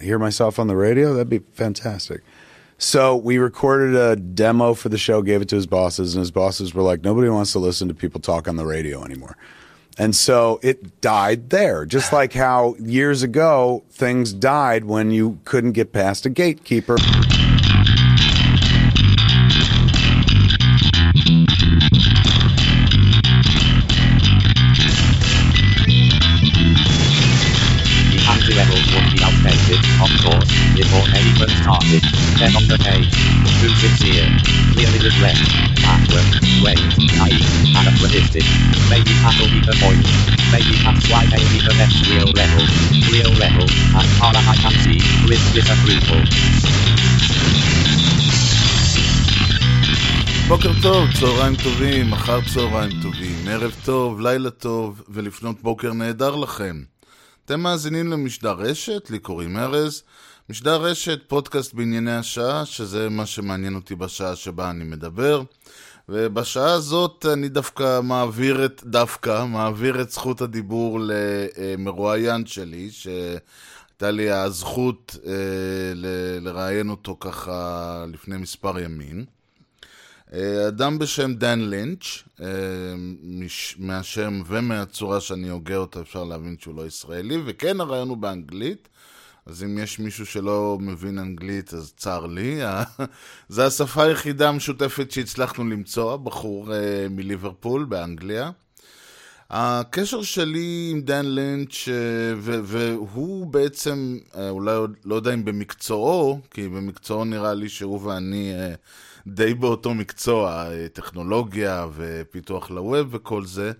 hear myself on the radio? That'd be fantastic. So we recorded a demo for the show, gave it to his bosses, and his bosses were like, nobody wants to listen to people talk on the radio anymore. And so it died there, just like how years ago things died when you couldn't get past a gatekeeper. Started. Then on the page, too sincere, clearly regret, backward, wait, naive, anachronistic. Maybe that'll be the point. Maybe that's why they need the next real level. Real level, as far as I can see, with disapproval. בוקר טוב, צהריים טובים, אחר צהריים טובים, ערב טוב, לילה טוב ולפנות בוקר נהדר לכם. אתם מאזינים למשדר רשת, לי קוראים ארז. משדר רשת, פודקאסט בענייני השעה, שזה מה שמעניין אותי בשעה שבה אני מדבר. ובשעה הזאת אני דווקא מעביר את, דווקא, מעביר את זכות הדיבור למרואיין שלי, שהייתה לי הזכות אה, לראיין אותו ככה לפני מספר ימים. אה, אדם בשם דן לינץ', אה, מהשם ומהצורה שאני הוגה אותה אפשר להבין שהוא לא ישראלי, וכן הרעיון הוא באנגלית, אז אם יש מישהו שלא מבין אנגלית אז צר לי. זה השפה היחידה המשותפת שהצלחנו למצוא, בחור אה, מליברפול באנגליה. הקשר שלי עם דן לינץ', אה, והוא בעצם, אה, אולי עוד לא יודע אם במקצועו, כי במקצועו נראה לי שהוא ואני די באותו מקצוע, טכנולוגיה ופיתוח לווב וכל זה,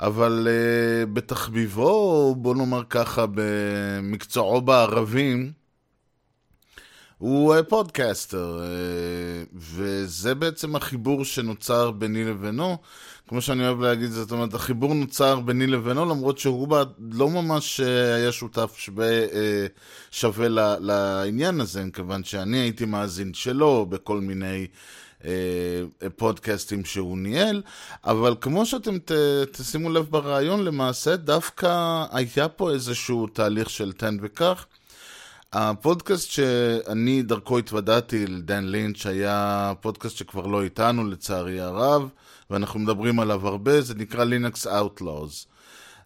אבל אה, בתחביבו, בוא נאמר ככה, במקצועו בערבים, הוא אה, פודקאסטר, אה, וזה בעצם החיבור שנוצר ביני לבינו. כמו שאני אוהב להגיד, זאת אומרת, החיבור נוצר ביני לבינו, למרות שהוא לא ממש היה שותף שווה, שווה לעניין הזה, מכיוון שאני הייתי מאזין שלו בכל מיני פודקאסטים שהוא ניהל, אבל כמו שאתם ת, תשימו לב ברעיון, למעשה דווקא היה פה איזשהו תהליך של תן וקח. הפודקאסט שאני דרכו התוודעתי לדן לינץ' היה פודקאסט שכבר לא איתנו לצערי הרב, ואנחנו מדברים עליו הרבה, זה נקרא Linux Outlaws.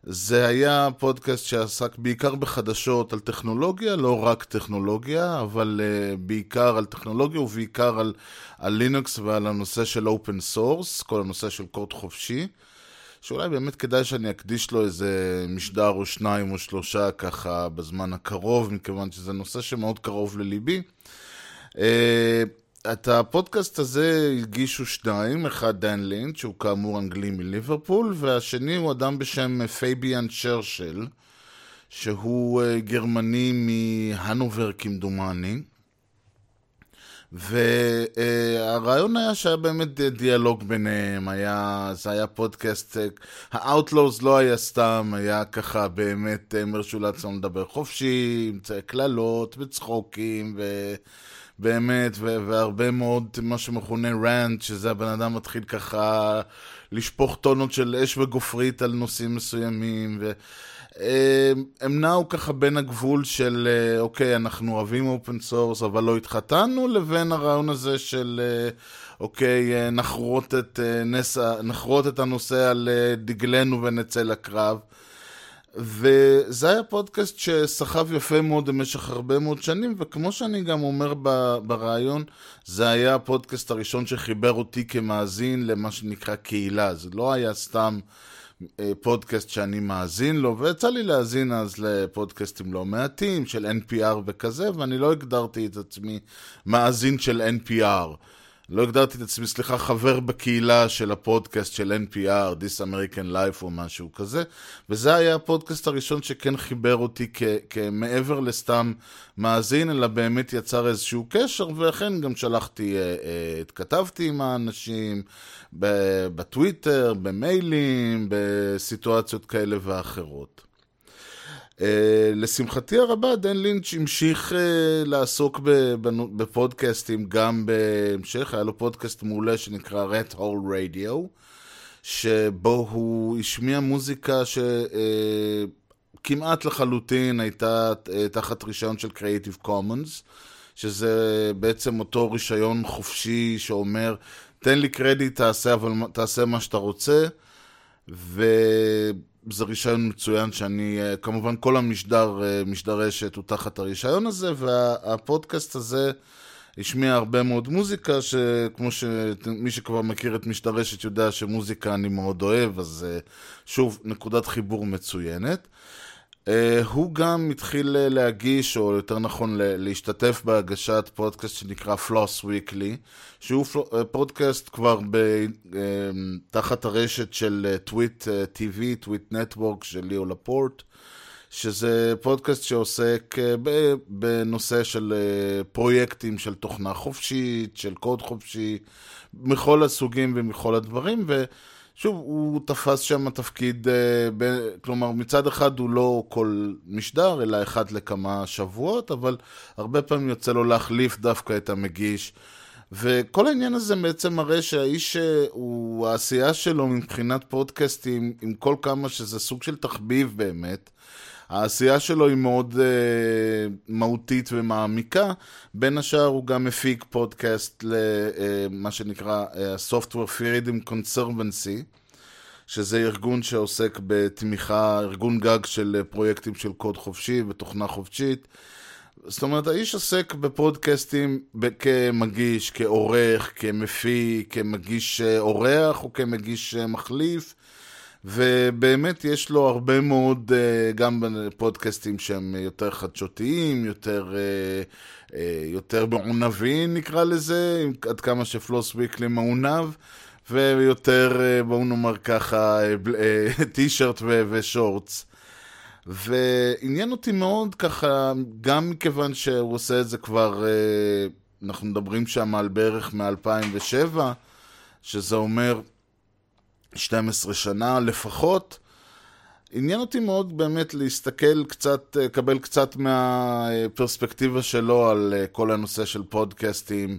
זה היה פודקאסט שעסק בעיקר בחדשות על טכנולוגיה, לא רק טכנולוגיה, אבל uh, בעיקר על טכנולוגיה ובעיקר על, על לינוקס ועל הנושא של אופן סורס, כל הנושא של קוד חופשי, שאולי באמת כדאי שאני אקדיש לו איזה משדר או שניים או שלושה ככה בזמן הקרוב, מכיוון שזה נושא שמאוד קרוב לליבי. Uh, את הפודקאסט הזה הגישו שניים, אחד דן לינץ', שהוא כאמור אנגלי מליברפול, והשני הוא אדם בשם פייביאן צ'רשל, שהוא אה, גרמני מהנובר כמדומני. והרעיון היה שהיה באמת דיאלוג ביניהם, היה, זה היה פודקאסט, אה, ה-Outlaws לא היה סתם, היה ככה באמת, הם הרשו לעצמם לדבר חופשי, עם קללות וצחוקים, ו... באמת, והרבה מאוד מה שמכונה רנט, שזה הבן אדם מתחיל ככה לשפוך טונות של אש וגופרית על נושאים מסוימים, והם נעו ככה בין הגבול של, אה, אוקיי, אנחנו אוהבים אופן סורס, אבל לא התחתנו, לבין הרעיון הזה של, אה, אוקיי, אה, נחרות את, אה, נס, נחרות את הנושא על אה, דגלנו ונצא לקרב. וזה היה פודקאסט שסחב יפה מאוד במשך הרבה מאוד שנים, וכמו שאני גם אומר ב- ברעיון, זה היה הפודקאסט הראשון שחיבר אותי כמאזין למה שנקרא קהילה. זה לא היה סתם אה, פודקאסט שאני מאזין לו, ויצא לי להאזין אז לפודקאסטים לא מעטים של NPR וכזה, ואני לא הגדרתי את עצמי מאזין של NPR. לא הגדרתי את עצמי, סליחה, חבר בקהילה של הפודקאסט של NPR, This American Life או משהו כזה, וזה היה הפודקאסט הראשון שכן חיבר אותי כמעבר לסתם מאזין, אלא באמת יצר איזשהו קשר, ואכן גם שלחתי, אה, אה, התכתבתי עם האנשים בטוויטר, במיילים, בסיטואציות כאלה ואחרות. Uh, לשמחתי הרבה, דן לינץ' המשיך uh, לעסוק בפודקאסטים גם בהמשך, היה לו פודקאסט מעולה שנקרא Red Hole Radio, שבו הוא השמיע מוזיקה ש... uh, כמעט לחלוטין הייתה אה, תחת רישיון של Creative Commons, שזה בעצם אותו רישיון חופשי שאומר, תן לי קרדיט, תעשה, אבל, תעשה מה שאתה רוצה, וזה רישיון מצוין שאני, אה, כמובן כל המשדר, אה, משדר רשת הוא תחת הרישיון הזה, והפודקאסט הזה השמיע הרבה מאוד מוזיקה, שכמו שמי שכבר מכיר את משדר רשת יודע שמוזיקה אני מאוד אוהב, אז אה, שוב, נקודת חיבור מצוינת. Uh, הוא גם התחיל uh, להגיש, או יותר נכון להשתתף בהגשת פודקאסט שנקרא פלוס ויקלי, שהוא uh, פודקאסט כבר ב... תחת הרשת של טוויט טיווי, טוויט נטוורק של ליאו לפורט, שזה פודקאסט שעוסק בנושא של פרויקטים של תוכנה חופשית, של קוד חופשי, מכל הסוגים ומכל הדברים, ו... שוב, הוא תפס שם תפקיד, אה, כלומר, מצד אחד הוא לא כל משדר, אלא אחד לכמה שבועות, אבל הרבה פעמים יוצא לו להחליף דווקא את המגיש. וכל העניין הזה בעצם מראה שהאיש, אה, הוא, העשייה שלו מבחינת פודקאסטים, עם כל כמה שזה סוג של תחביב באמת, העשייה שלו היא מאוד uh, מהותית ומעמיקה. בין השאר הוא גם מפיק פודקאסט למה uh, שנקרא uh, Software Freedom Conservancy, שזה ארגון שעוסק בתמיכה, ארגון גג של פרויקטים של קוד חופשי ותוכנה חופשית. זאת אומרת, האיש עוסק בפודקאסטים כמגיש, כעורך, כמפיק, כמגיש אורח או כמגיש מחליף. ובאמת יש לו הרבה מאוד, אה, גם בפודקאסטים שהם יותר חדשותיים, יותר, אה, אה, יותר מעונבים נקרא לזה, עד כמה שפלוס ויקלי מעונב, ויותר, בואו נאמר ככה, טישרט ושורטס. ועניין אותי מאוד ככה, גם מכיוון שהוא עושה את זה כבר, אנחנו מדברים שם על בערך מ-2007, שזה אומר 12 שנה לפחות. עניין אותי מאוד באמת להסתכל קצת, לקבל קצת מהפרספקטיבה שלו על אה, כל הנושא של פודקאסטים,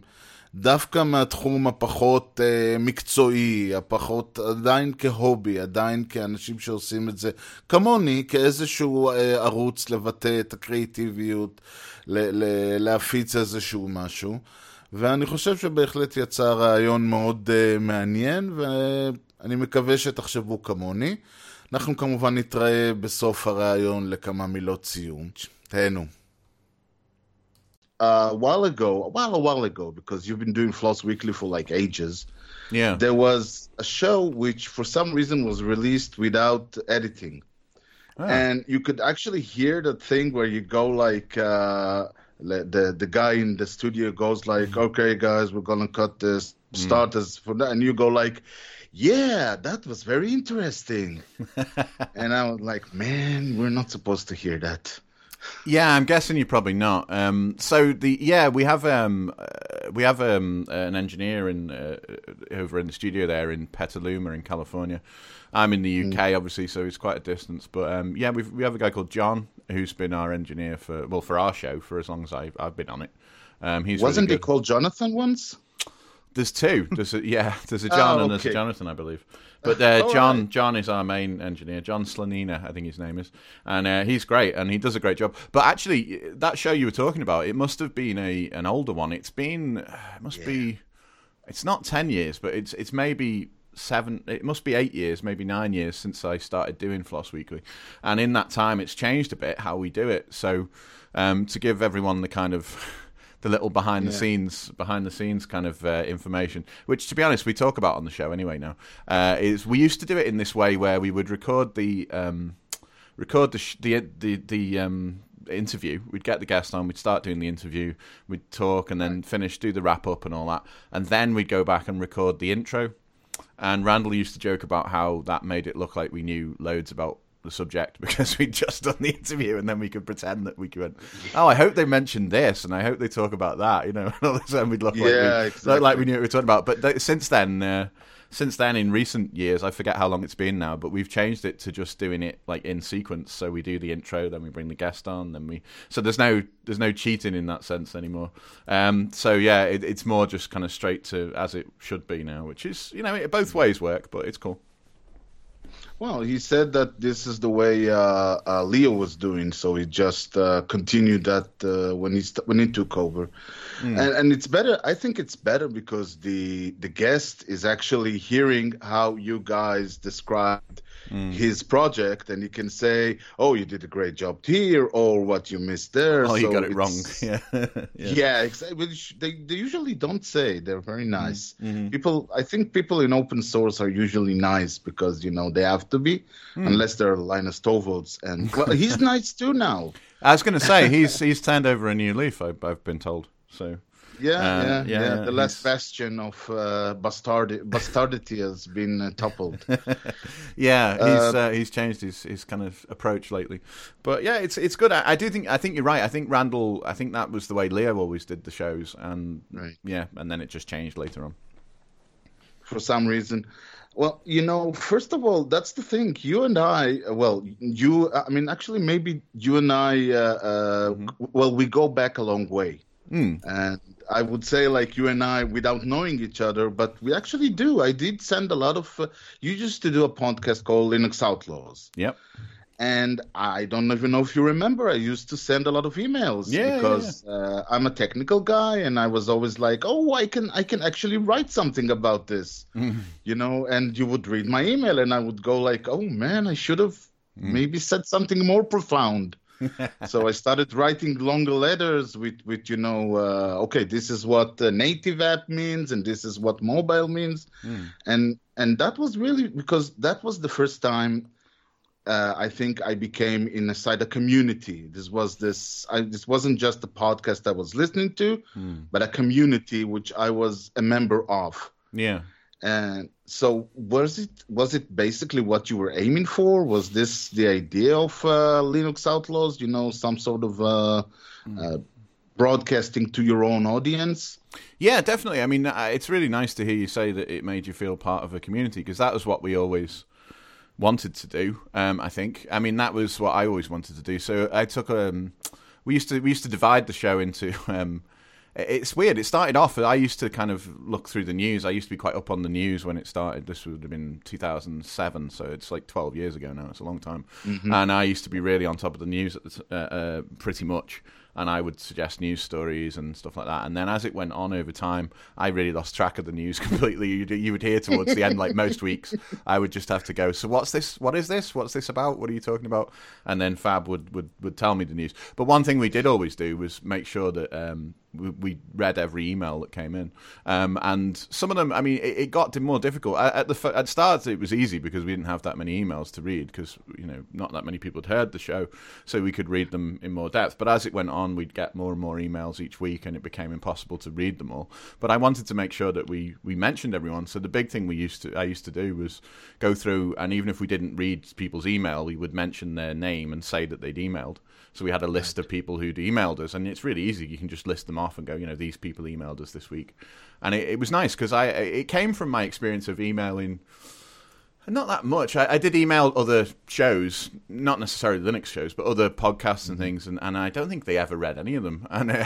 דווקא מהתחום הפחות uh, מקצועי, הפחות עדיין כהובי, עדיין כאנשים שעושים את זה כמוני, כאיזשהו uh, ערוץ לבטא את הקריאיטיביות, להפיץ איזשהו משהו. ואני חושב שבהחלט יצא רעיון מאוד מעניין, ו... אני מקווה שתחשבו כמוני. אנחנו כמובן נתראה בסוף הראיון לכמה מילות סיום. תהנו. a while ago, a while, a while ago, because you've been doing Floss Weekly for like ages. Yeah. There was a show which, for some reason, was released without editing, Ah. and you could actually hear the thing where you go like uh, the the guy in the studio goes like, "Okay, guys, we're gonna cut this start as for that," and you go like, "Yeah, that was very interesting," and I was like, "Man, we're not supposed to hear that." Yeah, I'm guessing you're probably not. Um, so the yeah, we have um, uh, we have um, an engineer in uh, over in the studio there in Petaluma in California. I'm in the UK, obviously, so it's quite a distance. But um, yeah, we we have a guy called John who's been our engineer for well for our show for as long as I've I've been on it. Um, he's Wasn't really he called Jonathan once? There's two. There's a, yeah, there's a John Oh, and there's a. Jonathan, I believe. But uh, John, right. John is our main engineer. John Slanina, I think his name is, and uh, he's great and he does a great job. But actually, that show you were talking about, it must have been a an older one. It's been, it must be, it's not ten years, but it's it's maybe seven. It must be eight years, maybe nine years since I started doing Floss Weekly, and in that time, it's changed a bit how we do it. So, um, to give everyone the kind of the little behind the scenes behind the scenes kind of uh, information which to be honest we talk about on the show anyway now. Uh, is we used to do it in this way where we would record the um, record the sh- the the, the um, interview. We'd get the guest on we'd start doing the interview we'd talk and then finish do the wrap up and all that. And then we'd go back and record the intro. And Randal used to joke about how that made it look like we knew loads about the subject because we'd just done the interview and then we could pretend that we could. Oh, I hope they mentioned this and I hope they talk about that. You know, and all of a sudden we'd look like we exactly. look like we knew what we were talking about. But th- since then, uh, since then, in recent years, I forget how long it's been now, but we've changed it to just doing it like in sequence. So we do the intro, then we bring the guest on, then we. So there's no there's no cheating in that sense anymore. Um, so yeah, it, it's more just kind of straight to as it should be now, which is you know it, both ways work, but it's cool. Well, he said that this is the way uh, uh, Leo was doing, so he just uh, continued that uh, when he st- when he took over, and, and it's better. I think it's better because the the guest is actually hearing how you guys described his project, and he can say, "Oh, you did a great job here," or "What you missed there." Oh, you got it wrong. it's- Yeah. yeah, exactly. Which they they usually don't say. They're very Mm-hmm. nice. People, I think people in open source are usually nice because you know they have to be, Mm. unless they're Linus Torvalds. And well, he's nice too now. I was going to say he's he's turned over a new leaf. I, I've been told. So Yeah, Uh, yeah, yeah, yeah, The last he's- bastion of uh, bastardi- bastardity has been uh, toppled. yeah, he's uh, he's changed his, his kind of approach lately. But yeah, it's it's good. I, I do think I think you're right. I think Randal. I think that was the way Leo always did the shows, and Right. yeah, and then it just changed later on. for some reason. Well, you know, first of all, that's the thing. You and I, uh, well, you, I mean, actually, maybe you and I, uh, uh, Mm-hmm. well, we go back a long way. Hmm. And I would say, like, you and I, without knowing each other, but we actually do. I did send a lot of, uh, you used to do a podcast called Linux Outlaws. Yep. And I don't even know if you remember, I used to send a lot of emails Yeah, yeah, because Uh, I'm a technical guy, and I was always like, "Oh, I can, I can actually write something about this," you know. And you would read my email, and I would go like, "Oh man, I should have maybe said something more profound." so I started writing longer letters with, with you know, uh, okay, this is what uh, native app means, and this is what mobile means, and and that was really because that was the first time uh, I think I became inside a community. This was this. I, this wasn't just a podcast I was listening to, but a community which I was a member of. Yeah. And so, was it was it basically what you were aiming for? Was this the idea of uh, Linux Outlaws? You know, some sort of uh, uh, broadcasting to your own audience. Yeah, definitely. I mean, uh, it's really nice to hear you say that it made you feel part of a community because that was what we always wanted to do. Um, I think. I mean, that was what I always wanted to do. So I took um, we used to we used to divide the show into. Um, it's weird. It started off. I used to kind of look through the news. I used to be quite up on the news when it started. This would have been 2007, so it's like 12 years ago now. It's a long time. And I used to be really on top of the news at the uh, uh, pretty much. And I would suggest news stories and stuff like that. And then as it went on over time, I really lost track of the news completely. You, you would hear towards the end, like most weeks, I would just have to go. So what's this? What is this? What's this about? What are you talking about? And then Fab would would, would tell me the news. But one thing we did always do was make sure that. Um, we, read every email that came in, um, and some of them. I mean, it, it got more difficult at, at the at start. It was easy because we didn't have that many emails to read because you know not that many people had heard the show, so we could read them in more depth. But as it went on, we'd get more and more emails each week, and it became impossible to read them all. But I wanted to make sure that we we mentioned everyone. So the big thing we used to I used to do was go through, and even if we didn't read people's email, we would mention their name and say that they'd emailed. So we had a list of people who'd emailed us, and it's really easy. You can just list them off and go, you know, these people emailed us this week, and it, it was nice because I it came from my experience of emailing. Not that much. I, I did email other shows, not necessarily Linux shows, but other podcasts and things, and, and I don't think they ever read any of them. And uh,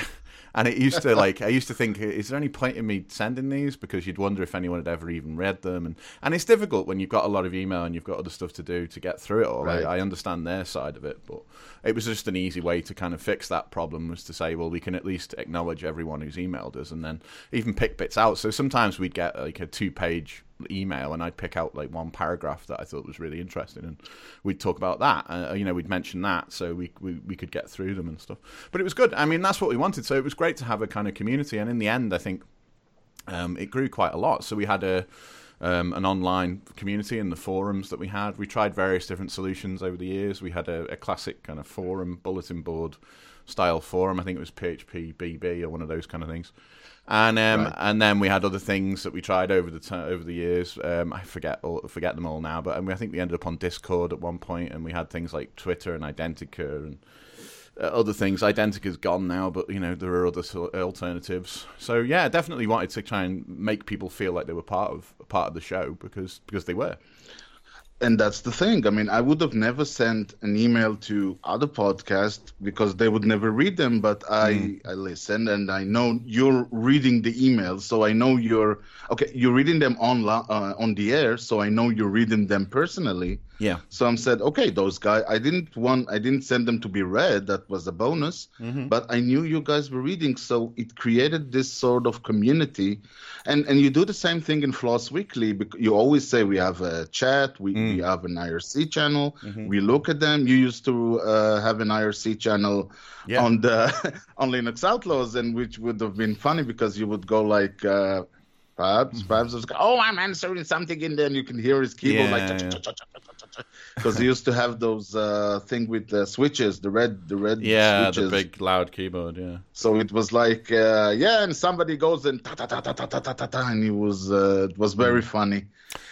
and it used to like I used to think, is there any point in me sending these? Because you'd wonder if anyone had ever even read them, and and it's difficult when you've got a lot of email and you've got other stuff to do to get through it all. Right. I, I understand their side of it, but it was just an easy way to kind of fix that problem was to say, well, we can at least acknowledge everyone who's emailed us, and then even pick bits out. So sometimes we'd get like a two-page email and I'd pick out like one paragraph that I thought was really interesting and we'd talk about that. Uh, you know we'd mention that so we, we we could get through them and stuff. But it was good. I mean that's what we wanted. So it was great to have a kind of community and in the end I think um, it grew quite a lot. So we had a um, an online community in the forums that we had. We tried various different solutions over the years. We had a, a classic kind of forum bulletin board style forum. I think it was PHP BB or one of those kind of things and um, Right. and then we had other things that we tried over the t- over the years. Um, I forget all, forget them all now, but I, mean, I think we ended up on Discord at one point, and we had things like Twitter and Identica and uh, other things. Identica's gone now, but you know there are other sort alternatives. So yeah, definitely wanted to try and make people feel like they were part of part of the show because because they were. And that's the thing. I mean, I would have never sent an email to other podcasts because they would never read them. But I, I listen and I know you're reading the emails, so I know you're okay. You're reading them on uh, on the air, so I know you're reading them personally. Yeah. So I'm said, okay, those guys. I didn't want. I didn't send them to be read. That was a bonus. Mm-hmm. But I knew you guys were reading, so it created this sort of community. And and you do the same thing in Floss Weekly. bec- You always say we have a chat. We Mm. we have an IRC channel. Mm-hmm. We look at them. You used to uh, have an IRC channel Yeah. on the on Linux Outlaws, and which would have been funny because you would go like. Uh, Perhaps, Mm-hmm. perhaps was go, oh, I'm answering something in there, and you can hear his keyboard Yeah, like yeah. Because he used to have those uh, thing with the switches, the red, the red Yeah, switches. the big loud keyboard. Yeah. So it was like, uh, yeah, and somebody goes and ta ta ta ta ta ta ta ta, ta and it was uh, it was very funny.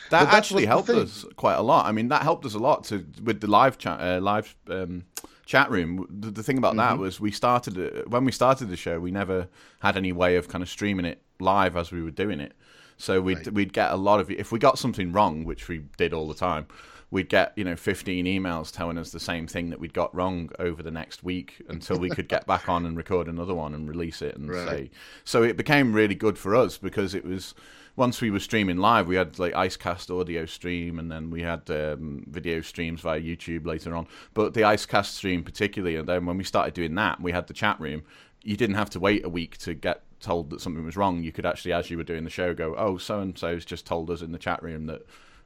That But that's actually helped us quite a lot. I mean, that helped us a lot to with the live chat, uh, live um, chat room. The, the thing about Mm-hmm. that was we started when we started the show. We never had any way of kind of streaming it live as we were doing it. So we'd we'd get a lot of if we got something wrong, which we did all the time. We'd get you know 15 emails telling us the same thing that we'd got wrong over the next week until we could get back on and record another one and release it and Right. say. So it became really good for us because it was once we were streaming live, we had like Icecast audio stream, and then we had um, video streams via YouTube later on. But the Icecast stream particularly, and then when we started doing that, we had the chat room. You didn't have to wait a week to get told that something was wrong. You could actually, as you were doing the show, go, "Oh, so and so's just told us in the chat room that."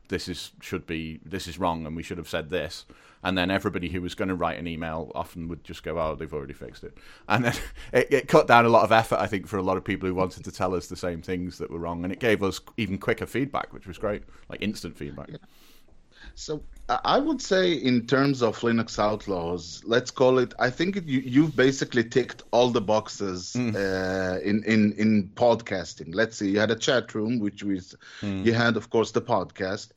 This is should be this is wrong, and we should have said this. And then everybody who was going to write an email often would just go, "Oh, they've already fixed it," and then it, it cut down a lot of effort, I think, for a lot of people who wanted to tell us the same things that were wrong, and it gave us even quicker feedback, which was great, like instant feedback. So I would say, in terms of Linux Outlaws, let's call it. I think you, you've basically ticked all the boxes uh, in in in podcasting. Let's see, you had a chat room, which was you had, of course, the podcast.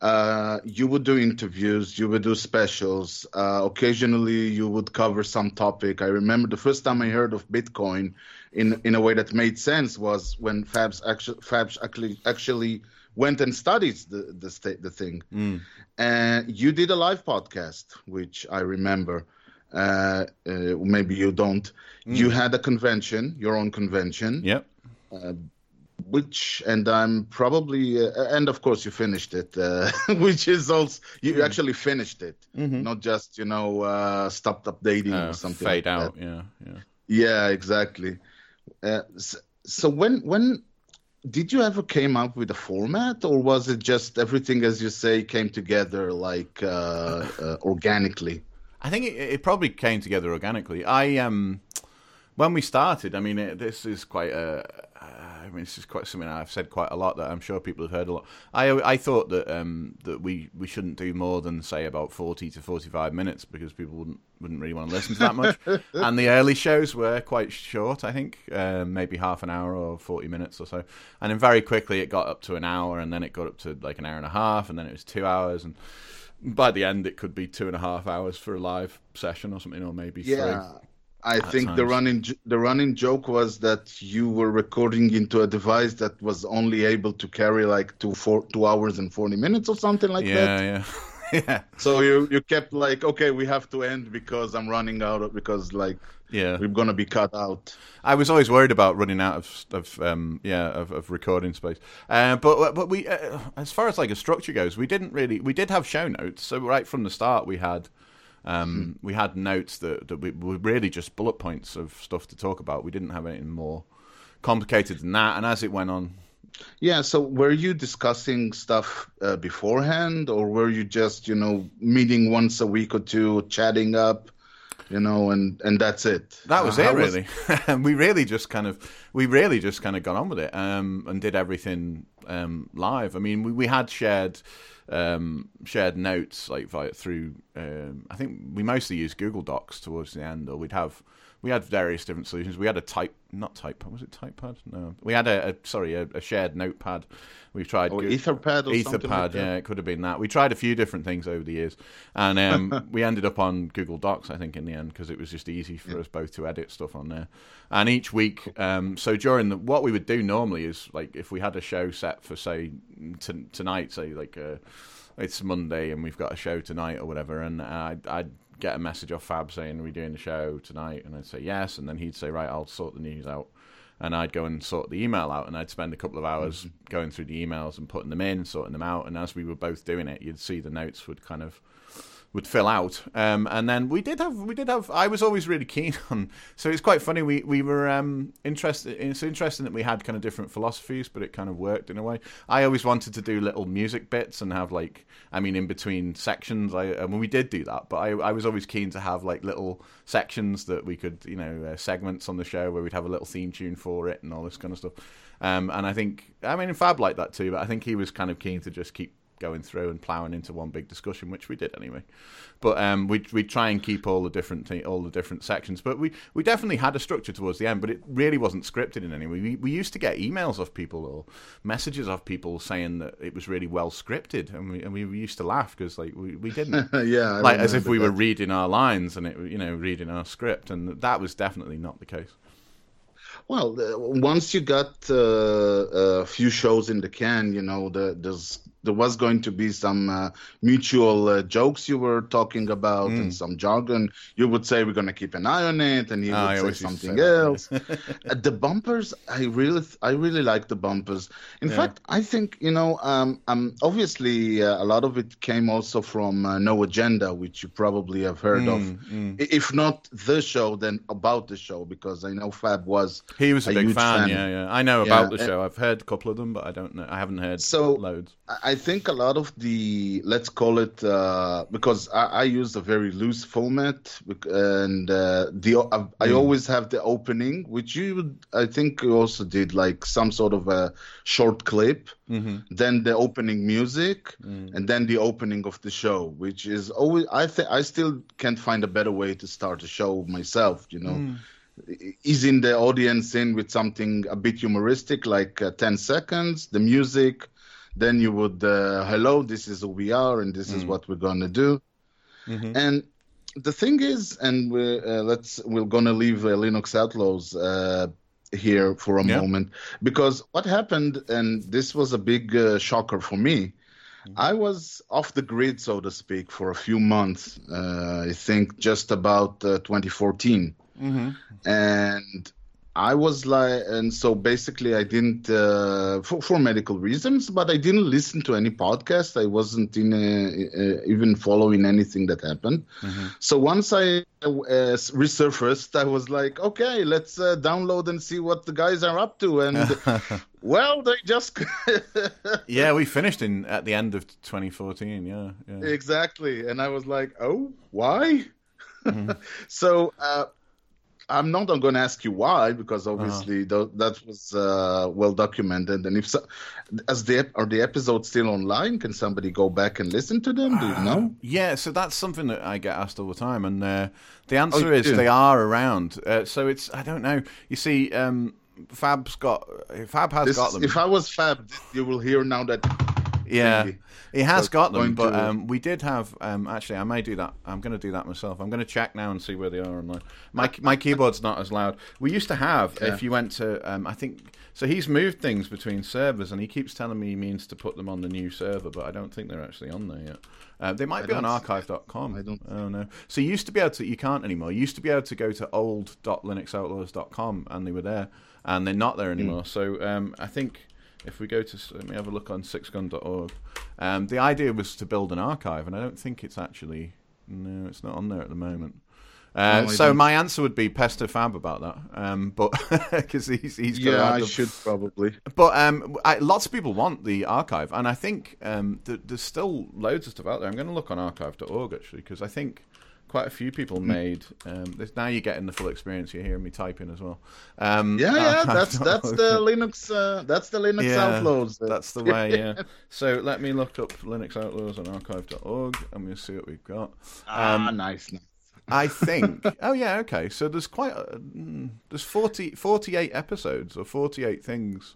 Uh, you would do interviews, you would do specials. Uh, occasionally, you would cover some topic. I remember the first time I heard of Bitcoin in in a way that made sense was when Fabs actually Fabs actually actually went and studied the the sta- the thing. And you did a live podcast, which I remember. Uh, uh, maybe you don't. You had a convention, your own convention, Yep. which, and I'm probably, uh, and of course you finished it, uh, which is also you actually finished it, not just you know uh, stopped updating Uh, or something. fade like that. out. Yeah. Yeah. Yeah, exactly. Uh, so, so when when did you ever came up with a format, or was it just everything, as you say, came together like uh, uh, organically? I think it, it probably came together organically. I um, when we started, I mean, it, this is quite a. I mean, this is quite something I've said quite a lot that I'm sure people have heard a lot. I I thought that um that we, we shouldn't do more than say about forty to forty five minutes because people wouldn't wouldn't really want to listen to that much. and the early shows were quite short, I think, um, maybe half an hour or forty minutes or so. And then very quickly it got up to an hour, and then it got up to like an hour and a half, and then it was two hours, and by the end it could be two and a half hours for a live session or something, or maybe Yeah, three. I think the running the running joke was that you were recording into a device that was only able to carry like two four two hours and forty minutes or something like that. Yeah, yeah, yeah, So you you kept like, okay, we have to end because I'm running out of because like yeah. we're gonna be cut out. I was always worried about running out of of um, yeah of, of recording space. Uh, but but we uh, as far as like a structure goes, we didn't really we did have show notes. So right from the start, we had um, we had notes that that we were really just bullet points of stuff to talk about. We didn't have anything more complicated than that. And as it went on, Yeah. So were you discussing stuff uh, beforehand, or were you just you know meeting once a week or two, chatting up, you know, and and that's it? That was Uh, it, really. really. we really just kind of, we really just kind of got on with it um, and did everything um, live. I mean, we, we had shared um, shared notes like via through. Um, I think we mostly used Google Docs towards the end, or we'd have we had various different solutions. We had a type, not type, was it typepad? No, we had a, a sorry, a, a shared notepad. We've tried Goo- Etherpad or something Etherpad, like yeah, it could have been that. We tried a few different things over the years, and um, we ended up on Google Docs, I think, in the end because it was just easy for us both to edit stuff on there. And each week, um, so during the, what we would do normally is like if we had a show set for say t- tonight, say like uh, it's Monday and we've got a show tonight or whatever, and I'd, I'd get a message off Fab saying, "Are we doing the show tonight?" And I'd say yes, and then he'd say, "Right, I'll sort the news out." and I'd go and sort the email out, and I'd spend a couple of hours Mm-hmm. going through the emails and putting them in, sorting them out, and as we were both doing it, you'd see the notes would kind of would fill out. Um, and then we did have we did have I was always really keen on so it's quite funny we we were um, interested it's interesting that we had kind of different philosophies but it kind of worked in a way. I always wanted to do little music bits and have like I mean in between sections I I mean we did do that but I I was always keen to have like little sections that we could you know uh, segments on the show where we'd have a little theme tune for it and all this kind of stuff. Um, and I think I mean Fab liked that too but I think he was kind of keen to just keep going through and ploughing into one big discussion, which we did anyway. But um, we we try and keep all the different thi- all the different sections. But we, we definitely had a structure towards the end, but it really wasn't scripted in any way. We we used to get emails of people or messages of people saying that it was really well scripted, and we and we used to laugh because like we, we didn't. yeah, I like as if we were that. reading our lines and it you know reading our script and that was definitely not the case Well, once you got uh, a few shows in the can, you know, the, there's there was going to be some uh, mutual uh, jokes you were talking about Mm. and some jargon. You would say we're going to keep an eye on it, and he Ah, I would say always used to something say else. Uh, the bumpers, I really, I really like the bumpers. In Yeah. fact, I think you know, um, um, obviously uh, a lot of it came also from uh, No Agenda, which you probably have heard of. Mm, If not the show, then about the show, because I know Fab was he was a, A big fan, fan. yeah yeah I know Yeah, about the uh, show I've heard a couple of them but I don't know I haven't heard So- loads I think a lot of the let's call it uh, because I, I use a very loose format and uh, the I, I Hmm. always have the opening, which you would, I think you also did like some sort of a short clip, hmm then the opening music, Mm. and then the opening of the show, which is always I think I still can't find a better way to start a show myself. You know. Mm. easing the audience in with something a bit humoristic, like uh, 10 seconds, the music. Then you would, uh, hello, this is who we are, and this is Mm. what we're gonna do. Mhm. And the thing is, and we're uh, let's we're gonna leave uh, Linux Outlaws uh, here for a Yeah. moment because what happened, and this was a big uh, shocker for me. Mm-hmm. I was off the grid, so to speak, for a few months. Uh, I think just about uh, 2014 hmm and I was like, and so basically, I didn't uh, for for medical reasons, but I didn't listen to any podcast. I wasn't in a, uh, even following anything that happened. Mm-hmm. So once I uh, resurfaced, I was like, okay, let's uh, download and see what the guys are up to. And well, they just Yeah, we finished in at the end of 2014. Yeah, yeah. exactly, and I was like, oh, why? Mm-hmm. so uh, I'm not going to ask you why because Uh-huh. obviously that was uh, well documented. And if so, as the are the episodes still online, can somebody go back and listen to them? Do you know? Yeah, so that's something that I get asked all the time, and uh, the answer you is do? they are around. Uh, so it's I don't know. You see, um, Fab's got Fab has This, got them. if I was Fab, you will hear now that. Yeah, he has So got them, but um, we did have. Um, actually, I may do that. I'm going to do that myself. I'm going to check now and see where they are online. My my keyboard's not as loud. We used to have. Yeah. If you went to, um, I think. So he's moved things between servers, and he keeps telling me he means to put them on the new server, but I don't think they're actually on there yet. Uh, they might I be on archive.com. I don't- Oh no. So you used to be able to. You can't anymore. You used to be able to go to old.linuxoutlaws.com, and they were there, and they're not Hmm. there anymore. So um, I think if we go to let me have a look on sixgun.org um, the idea was to build an archive and i don't think it's actually no it's not on there at the moment. Uh, No, so don't- my answer would be pester fab about that um, but because he's, he's got Yeah, I should probably. but um, I, lots of people want the archive and i think um, th- there's still loads of stuff out there. I'm going to look on archive.org actually because i think quite a few people made um, there's, now you're getting the full experience you're hearing me typing as well um, Yeah, yeah, that's that's the Linux. Uh, that's the Linux Yeah, Outlaws. That's the way, yeah. So let me look up Linux Outlaws on archive.org and we'll see what we've got. ah, um, nice, nice. I think. oh, yeah, okay. So there's quite. A, mm, there's 40, 48 episodes or 48 things.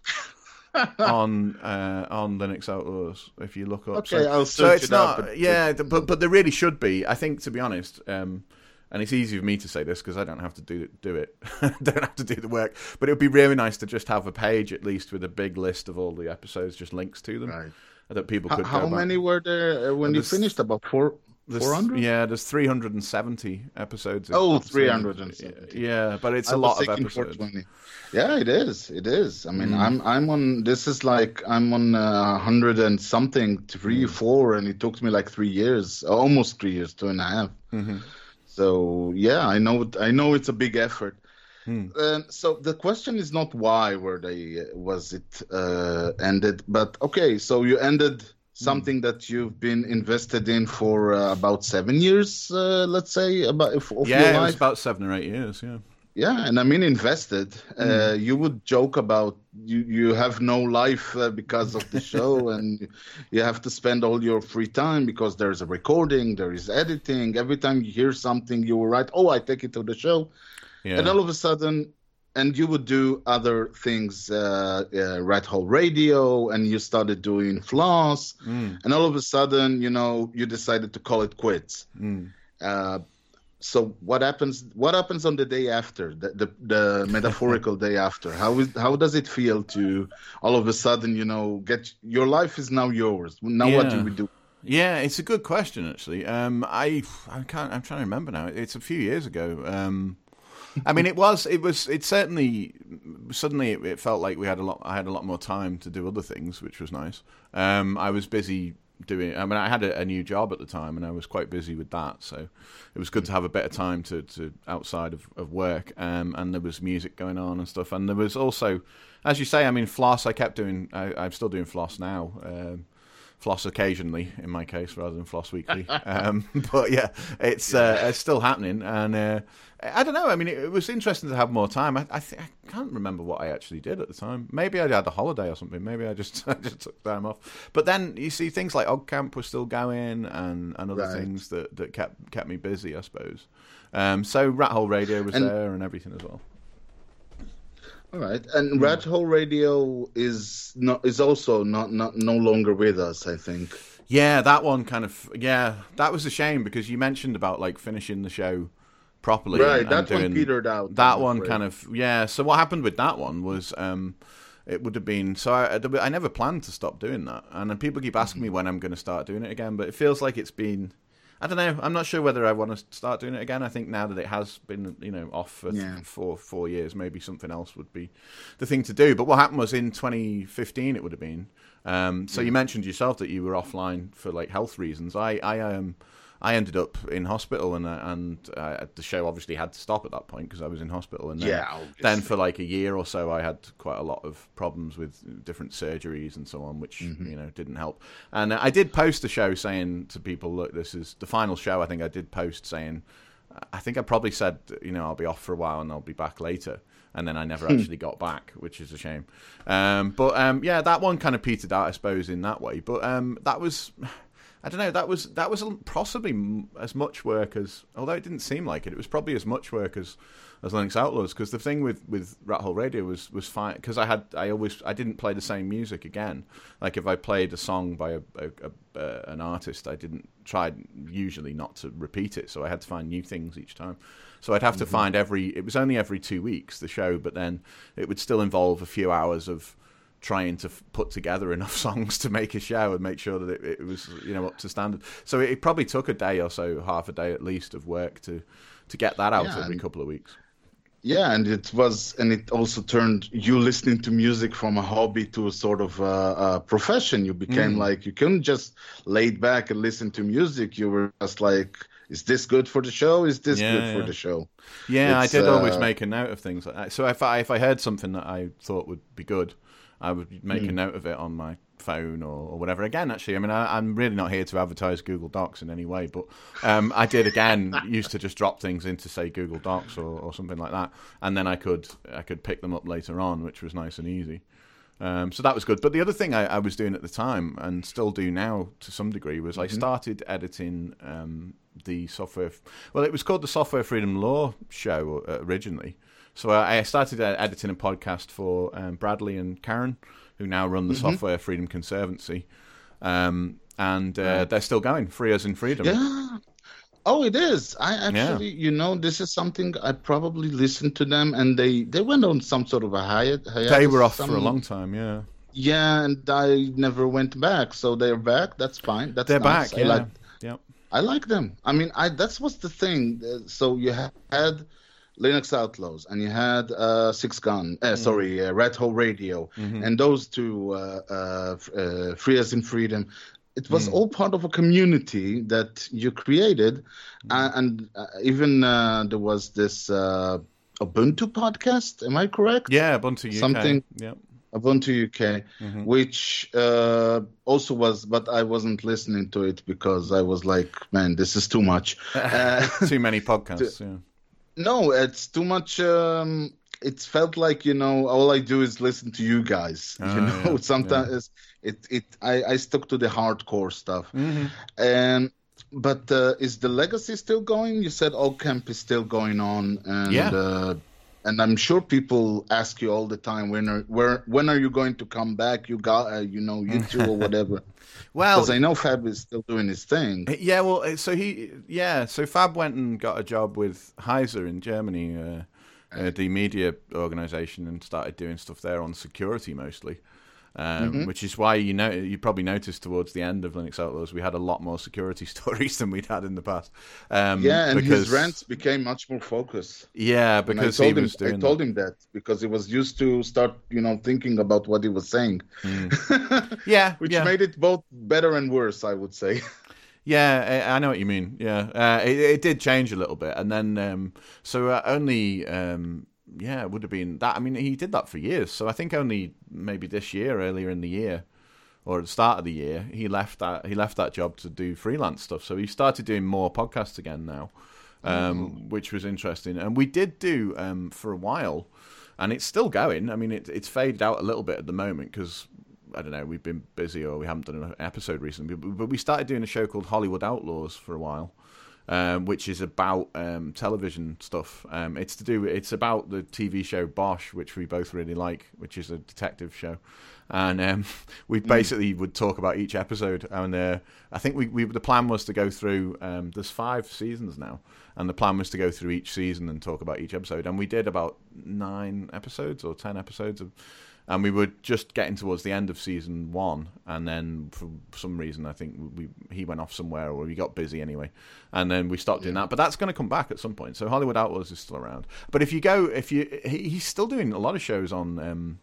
On uh, on Linux Outlaws, if you look up. Okay, so, I'll so search it's it up, not, but- yeah, but but there really should be. I think, to be honest, um, and it's easy for me to say this because I don't have to do do it, don't have to do the work. But it would be really nice to just have a page at least with a big list of all the episodes, just links to them Right. that people How, could. how back. many were there uh, when you there's- finished? About four. There's- 400? Yeah, there's 370 episodes. Oh, so- 370. Yeah, but it's I a lot of episodes. Yeah, it is. It is. I mean, Mm. I'm I'm on. This is like I'm on uh, hundred and something, three, Mm. four, and it took me like three years, almost three years, two and a half. Mm-hmm. So yeah, I know. I know it's a big effort. Hmm. And so the question is not why were they was it uh, ended, but okay. So you ended something that you've been invested in for uh, about seven years, uh, let's say, about of of Yeah, your life. about seven or eight years. Yeah. Yeah, and I mean invested. Uh, Hmm. you would joke about you you have no life uh, because of the show, and you have to spend all your free time because there is a recording, there is editing. Every time you hear something, you will write, "Oh, I take it to the show," Yeah. and all of a sudden, and you would do other things, uh, uh, Red Hole Radio, and you started doing Floss, Mm, and all of a sudden, you know, you decided to call it quits. mm. Uh, so what happens? What happens on the day after, the the, the metaphorical day after? How is how does it feel to all of a sudden, you know, get your life is now yours? Now what do we do? Yeah, it's a good question actually. Um, I I can't. I'm trying to remember now. It's a few years ago. Um, I mean, it was. It was. It certainly. Suddenly, it, it felt like we had a lot. I had a lot more time to do other things, which was nice. Um, I was busy doing. I mean, I had a, a new job at the time, and I was quite busy with that. So it was good to have a better time to, to outside of, of work. Um, and there was music going on and stuff. And there was also, as you say, I mean, floss. I kept doing. I, I'm still doing floss now. Um, floss occasionally in my case rather than floss weekly. Um, but yeah it's uh, it's still happening and uh, I don't know I mean it, it was interesting to have more time. I I, th- I can't remember what I actually did at the time. Maybe I had a holiday or something maybe I just I just took time off. But then you see things like OggCamp was still going and, and other Right. things that, that kept kept me busy I suppose. Um, so Rat Hole Radio was And- there and everything as well All right, and Red Hole Radio is not is also not not no longer with us. I think. Yeah, that one kind of yeah, that was a shame because you mentioned about like finishing the show properly. Right, and that one petered out, That one afraid. kind of yeah. So what happened with that one was um, it would have been so I, I never planned to stop doing that, and then people keep asking me when I'm going to start doing it again, but it feels like it's been. I don't know. I'm not sure whether I want to start doing it again. I think now that it has been, you know, off for Yeah. four four years, maybe something else would be the thing to do. But what happened was in 2015, it would have been. Um, so you mentioned yourself that you were offline for like health reasons. I I um I ended up in hospital and uh, and uh, the show obviously had to stop at that point because I was in hospital. And then, Yeah, then for like a year or so, I had quite a lot of problems with different surgeries and so on, which Mm-hmm. you know didn't help. And uh, I did post the show saying to people, "Look, this is the final show." I think I did post saying, I think I probably said, you know, I'll be off for a while and I'll be back later. And then I never Hmm. actually got back, which is a shame. Um, but um, yeah, that one kind of petered out, I suppose, in that way. But um, that was, I don't know, that was that was possibly as much work as, although it didn't seem like it, it was probably as much work as as Linux Outlaws. Because the thing with with Rat Hole Radio was was fine because I had I always I didn't play the same music again. Like if I played a song by a, a, a, uh, an artist, I didn't try usually not to repeat it, so I had to find new things each time. So I'd have to find every. It was only every two weeks the show, but then it would still involve a few hours of trying to f- put together enough songs to make a show and make sure that it, it was you know up to standard. So it, probably took a day or so, half a day at least of work to to get that out Yeah, every and- couple of weeks. Yeah, and it was, and it also turned you listening to music from a hobby to a sort of uh, uh, profession. You became Mm. like you couldn't just laid back and listen to music. You were just like, "Is this good for the show? Is this Yeah, good for the show?" Yeah, I It's, did always uh, make a note of things like that. So if I if I heard something that I thought would be good, I would make Hmm. a note of it on my phone or, or whatever. Again, actually, I mean, I, I'm really not here to advertise Google Docs in any way, but um, I did again used to just drop things into say Google Docs or, or something like that, and then I could I could pick them up later on, which was nice and easy. Um, so that was good. But the other thing I, I was doing at the time, and still do now to some degree, was I started editing um, the software. Well, it was called the Software Freedom Law Show uh, originally. So I I started editing a podcast for um, Bradley and Karen, who now run the Software Freedom Conservancy, um, and uh, they're still going. Free as in freedom. Yeah. Oh, it is. I actually, you know, this is something I probably listened to them, and they they went on some sort of a hiatus. They were off for a long time. Yeah, Yeah, and I never went back. So they're back. That's fine. That's they're nice. back. I Yeah, like- yep. I like them. I mean, I that's what's the thing. Uh, So you had Linux Outlaws and you had uh, Six Gun, uh, sorry, uh, Red Hole Radio, and those two, uh, uh, uh, Free as in Freedom. It was all part of a community that you created, uh, and uh, even uh, there was this uh, Ubuntu podcast. Am I correct? Yeah, Ubuntu UK. Something- Yeah. Ubuntu UK, which uh, also was, but I wasn't listening to it because I was like, man, this is too much. Uh, Too many podcasts. Yeah. No, it's too much. Um, it felt like you know, all I do is listen to you guys. You know, yeah, sometimes it it I, I stuck to the hardcore stuff, Mm-hmm. and. But uh, is the legacy still going? You said OggCamp is still going on, and Yeah. uh, and I'm sure people ask you all the time when are where when are you going to come back? You got uh, you know you two or whatever. Well, Because I know Fab is still doing his thing. Yeah, well, uh, so he, yeah, so Fab went and got a job with Heise in Germany, uh, uh, the media organization, and started doing stuff there on security mostly. Um, Mm-hmm. Which is why you know you probably noticed towards the end of Linux Outlaws we had a lot more security stories than we'd had in the past. Um, Yeah, and because, his rants became much more focused. Yeah, And I because he told him, was I told that. him that because he was used to start, you know, thinking about what he was saying, Yeah, which yeah. made it both better and worse, I would say. Yeah, I I know what you mean. Yeah, uh, it, it did change a little bit, and then um, so uh, only um, yeah, it would have been that. I mean, he did that for years. So I think only maybe this year, earlier in the year, or at the start of the year, he left that he left that job to do freelance stuff. So he started doing more podcasts again now, um, which was interesting. And we did do um, for a while, and it's still going. I mean, it, it's faded out a little bit at the moment because I don't know, we've been busy or we haven't done an episode recently. But we started doing a show called Hollywood Outlaws for a while, um, which is about um, television stuff. Um, it's to do. It's about the TV show Bosch, which we both really like, which is a detective show. And um, we basically would talk about each episode. And uh, I think we, we the plan was to go through. Um, there's five seasons now, and the plan was to go through each season and talk about each episode. And we did about nine episodes or ten episodes of and we were just getting towards the end of season one, and then for some reason, I think we he went off somewhere or we got busy anyway, and then we stopped doing that. But that's going to come back at some point. So Hollywood Outlaws is still around. But if you go, if you he, he's still doing a lot of shows on um,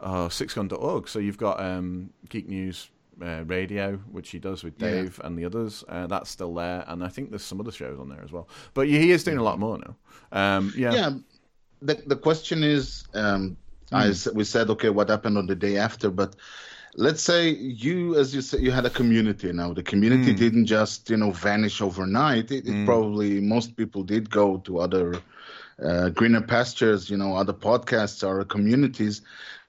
uh, sixgun.org. So you've got um, Geek News. Uh, radio, which he does with Yeah. Dave and the others, uh, that's still there, and I think there's some other shows on there as well. But he is doing a lot more now. Um, yeah, yeah. The the question is, um, I hmm. s we said, okay, what happened on the day after? But let's say you, as you said, you had a community. Now the community hmm. didn't just you know vanish overnight. It, it hmm. probably most people did go to other uh, greener pastures. You know, other podcasts or communities.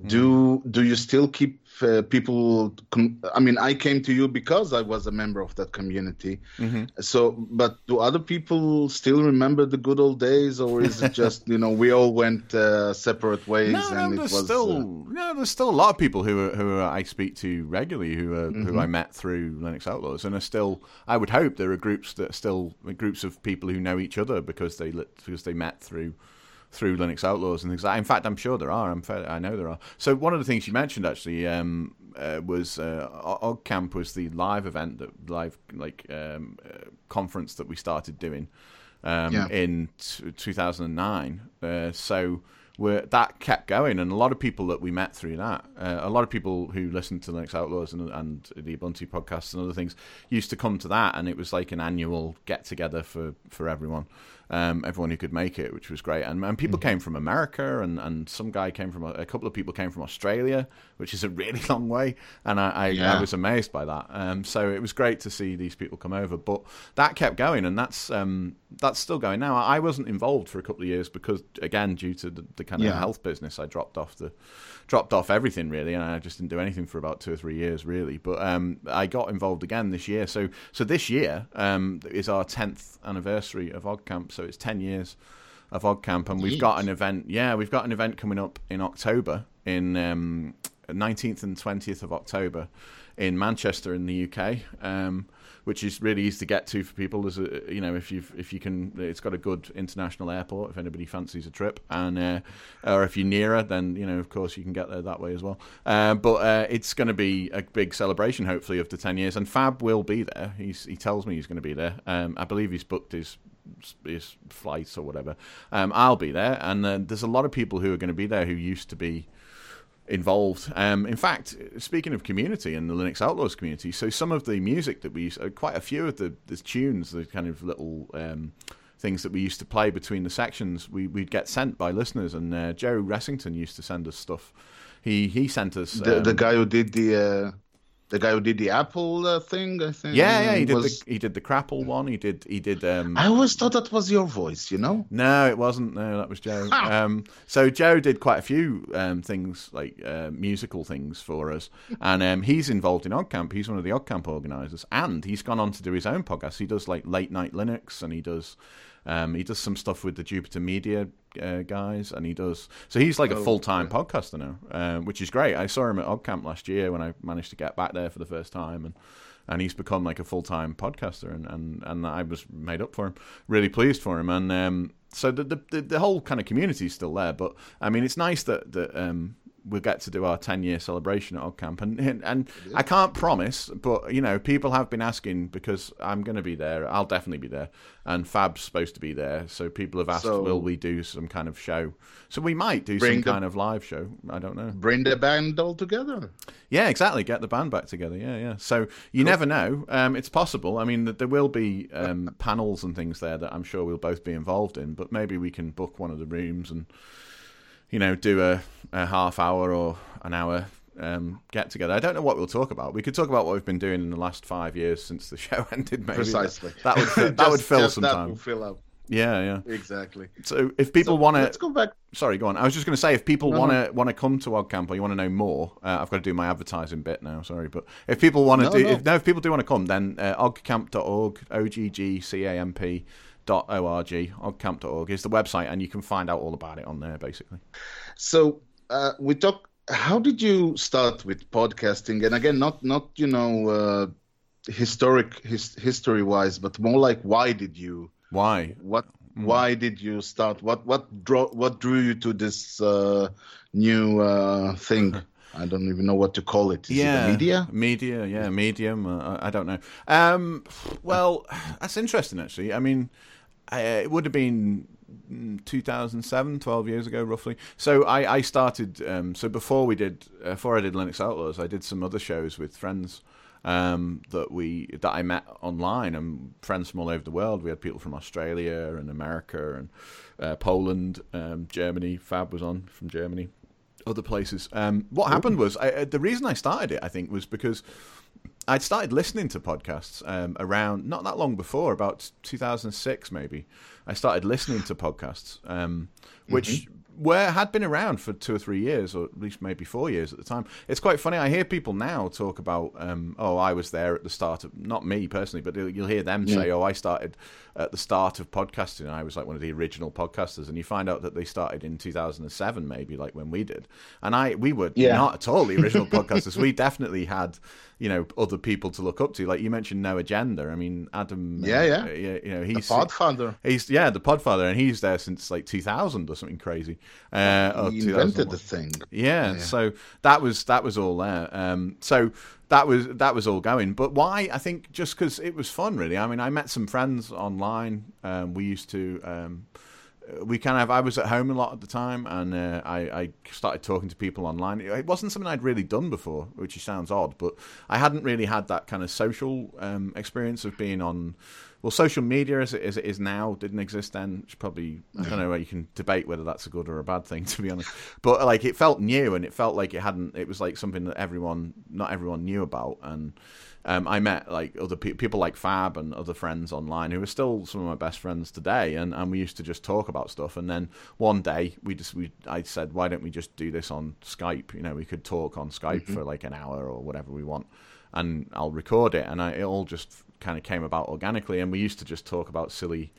Do do you still keep uh, people? Com- I mean, I came to you because I was a member of that community. So, but do other people still remember the good old days, or is it just you know we all went uh, separate ways No, no, and it there's was still uh, no, there's still a lot of people who are, who are, I speak to regularly who are, Mm-hmm. who I met through Linux Outlaws, and are still. I would hope there are groups that are still groups of people who know each other because they because they met through through Linux Outlaws and things. like that. In fact, I'm sure there are. I'm fair, I know there are. So one of the things you mentioned actually um, uh, was uh, OggCamp was the live event that live like um, uh, conference that we started doing um, Yeah. in t- 2009. Uh, so we're, that kept going, and a lot of people that we met through that, uh, a lot of people who listened to Linux Outlaws and, and the Ubuntu podcasts and other things used to come to that, and it was like an annual get together for for everyone. Um, everyone who could make it, which was great, and, and people came from America, and, and some guy came from a, a couple of people came from Australia, which is a really long way, and I, I, I was amazed by that. Um, so it was great to see these people come over, but that kept going, and that's um, that's still going now. I wasn't involved for a couple of years because, again, due to the, the kind of Yeah. health business, I dropped off the dropped off everything really, and I just didn't do anything for about two or three years really. But um, I got involved again this year. So so this year um, is our tenth anniversary of OggCamp, so it's ten years of OggCamp, and we've got an event. Yeah, we've got an event coming up in October in um, 19th and 20th of October in Manchester in the UK. Um, which is really easy to get to for people. There's a, you know, if you've if you can, it's got a good international airport if anybody fancies a trip, and uh, or if you're nearer, then you know, of course, you can get there that way as well. Uh, but uh, it's going to be a big celebration, hopefully, of the ten years, and Fab will be there. He's he tells me he's going to be there. Um, I believe he's booked his his flights or whatever. Um, I'll be there, and uh, there's a lot of people who are going to be there who used to be involved. Um, in fact, speaking of community and the Linux Outlaws community, so some of the music that we used, uh, quite a few of the, the tunes, the kind of little um, things that we used to play between the sections, we, we'd get sent by listeners. And uh, Joe Ressington used to send us stuff. He he sent us The, um, the guy who did the uh, the guy who did the Apple uh, thing, I think. yeah yeah he did was- the he did the Crapple one. He did he did um, I always thought that was your voice. You know. No, it wasn't. No, that was Joe. Um, so Joe did quite a few um, things, like uh, musical things for us, and um, he's involved in OggCamp. He's one of the OggCamp organisers, and he's gone on to do his own podcast. He does like late night Linux, and he does um, he does some stuff with the Jupiter Media uh, guys, and he does. So he's like a full time podcaster now, uh, which is great. I saw him at OggCamp last year when I managed to get back there for the first time, and and he's become like a full time podcaster, and, and and I was made up for him, really pleased for him, and um, so the, the the the whole kind of community is still there, but I mean it's nice that that um, we'll get to do our ten year celebration at OggCamp, and and, and I can't promise, but you know people have been asking because I'm going to be there, I'll definitely be there, and Fab's supposed to be there, so people have asked, So- will we do some kind of show? So we might do some the- kind of live show. I don't know. Bring the band all together. Yeah, exactly. Get the band back together. Yeah, yeah. So you never know. Um, it's possible. I mean, there will be um, panels and things there that I'm sure we'll both be involved in. But maybe we can book one of the rooms and you know do a, a half hour or an hour um, get together. I don't know what we'll talk about. We could talk about what we've been doing in the last five years since the show ended. Maybe Precisely. that, that would fill, that Just- would fill some that time. will fill up. Yeah, yeah. Exactly. So if people So want to Let's go back. Sorry, go on. I was just going to say, if people No, want to want to come to OggCamp or you want to know more, uh, I've got to do my advertising bit now. Sorry, but if people want to No, do, no. If, no, if people do want to come, then uh, oggcamp.org, o g g c a m p dot o r g, oggcamp.org is the website, and you can find out all about it on there, basically. So uh, we talk. How did you start with podcasting? And again, not not you know uh, historic his, history wise, but more like why did you Why? what Mm. why did you start? What what draw what drew you to this uh, new uh, thing? I don't even know what to call it. Is it a media? media, yeah, medium. Uh, I I don't know. Um, well, that's interesting, actually. I mean, uh, it would have been mm, 2007, 12 years ago, roughly. So I, I started. Um, so before we did, uh, before I did Linux Outlaws, I did some other shows with friends. Um, that we that I met online and friends from all over the world. We had people from Australia and America and uh, Poland, um, Germany. Fab was on from Germany other places. Um, what happened was I, uh, the reason I started it, I think, was because I'd started listening to podcasts um, around not that long before, about 2006 maybe. I started listening to podcasts, um, which were had been around for two or three years, or at least maybe four years at the time. It's quite funny. I hear people now talk about, um, oh, I was there at the start of not me personally, but you'll hear them say, oh, I started at the start of podcasting. I was like one of the original podcasters, and you find out that they started in 2007, maybe like when we did. And I we were Yeah. not at all the original podcasters. We definitely had you know other people to look up to. Like you mentioned, No Agenda. I mean, Adam. Yeah, yeah. uh, you know, he's The Podfather. He's yeah, the Podfather, and he's there since like 2000 or something crazy. Uh, He invented the thing. Yeah, so that was that was all there. Um, so that was that was all going. But why? I think just because it was fun, really. I mean, I met some friends online. Um, we used to. Um, we kind of. I was at home a lot at the time, and uh, I, I started talking to people online. It wasn't something I'd really done before, which sounds odd, but I hadn't really had that kind of social um, experience of being on. Well, social media as it, as it is now didn't exist then. It's probably I don't know. Where you can debate whether that's a good or a bad thing, to be honest. But like, it felt new, and it felt like it hadn't. It was like something that everyone, not everyone, knew about, and um, I met like other pe- people like Fab and other friends online who are still some of my best friends today, and, and we used to just talk about stuff. And then one day we just we I said, why don't we just do this on Skype? You know, we could talk on Skype for like an hour or whatever we want, and I'll record it, and I, it all just kind of came about organically. And we used to just talk about silly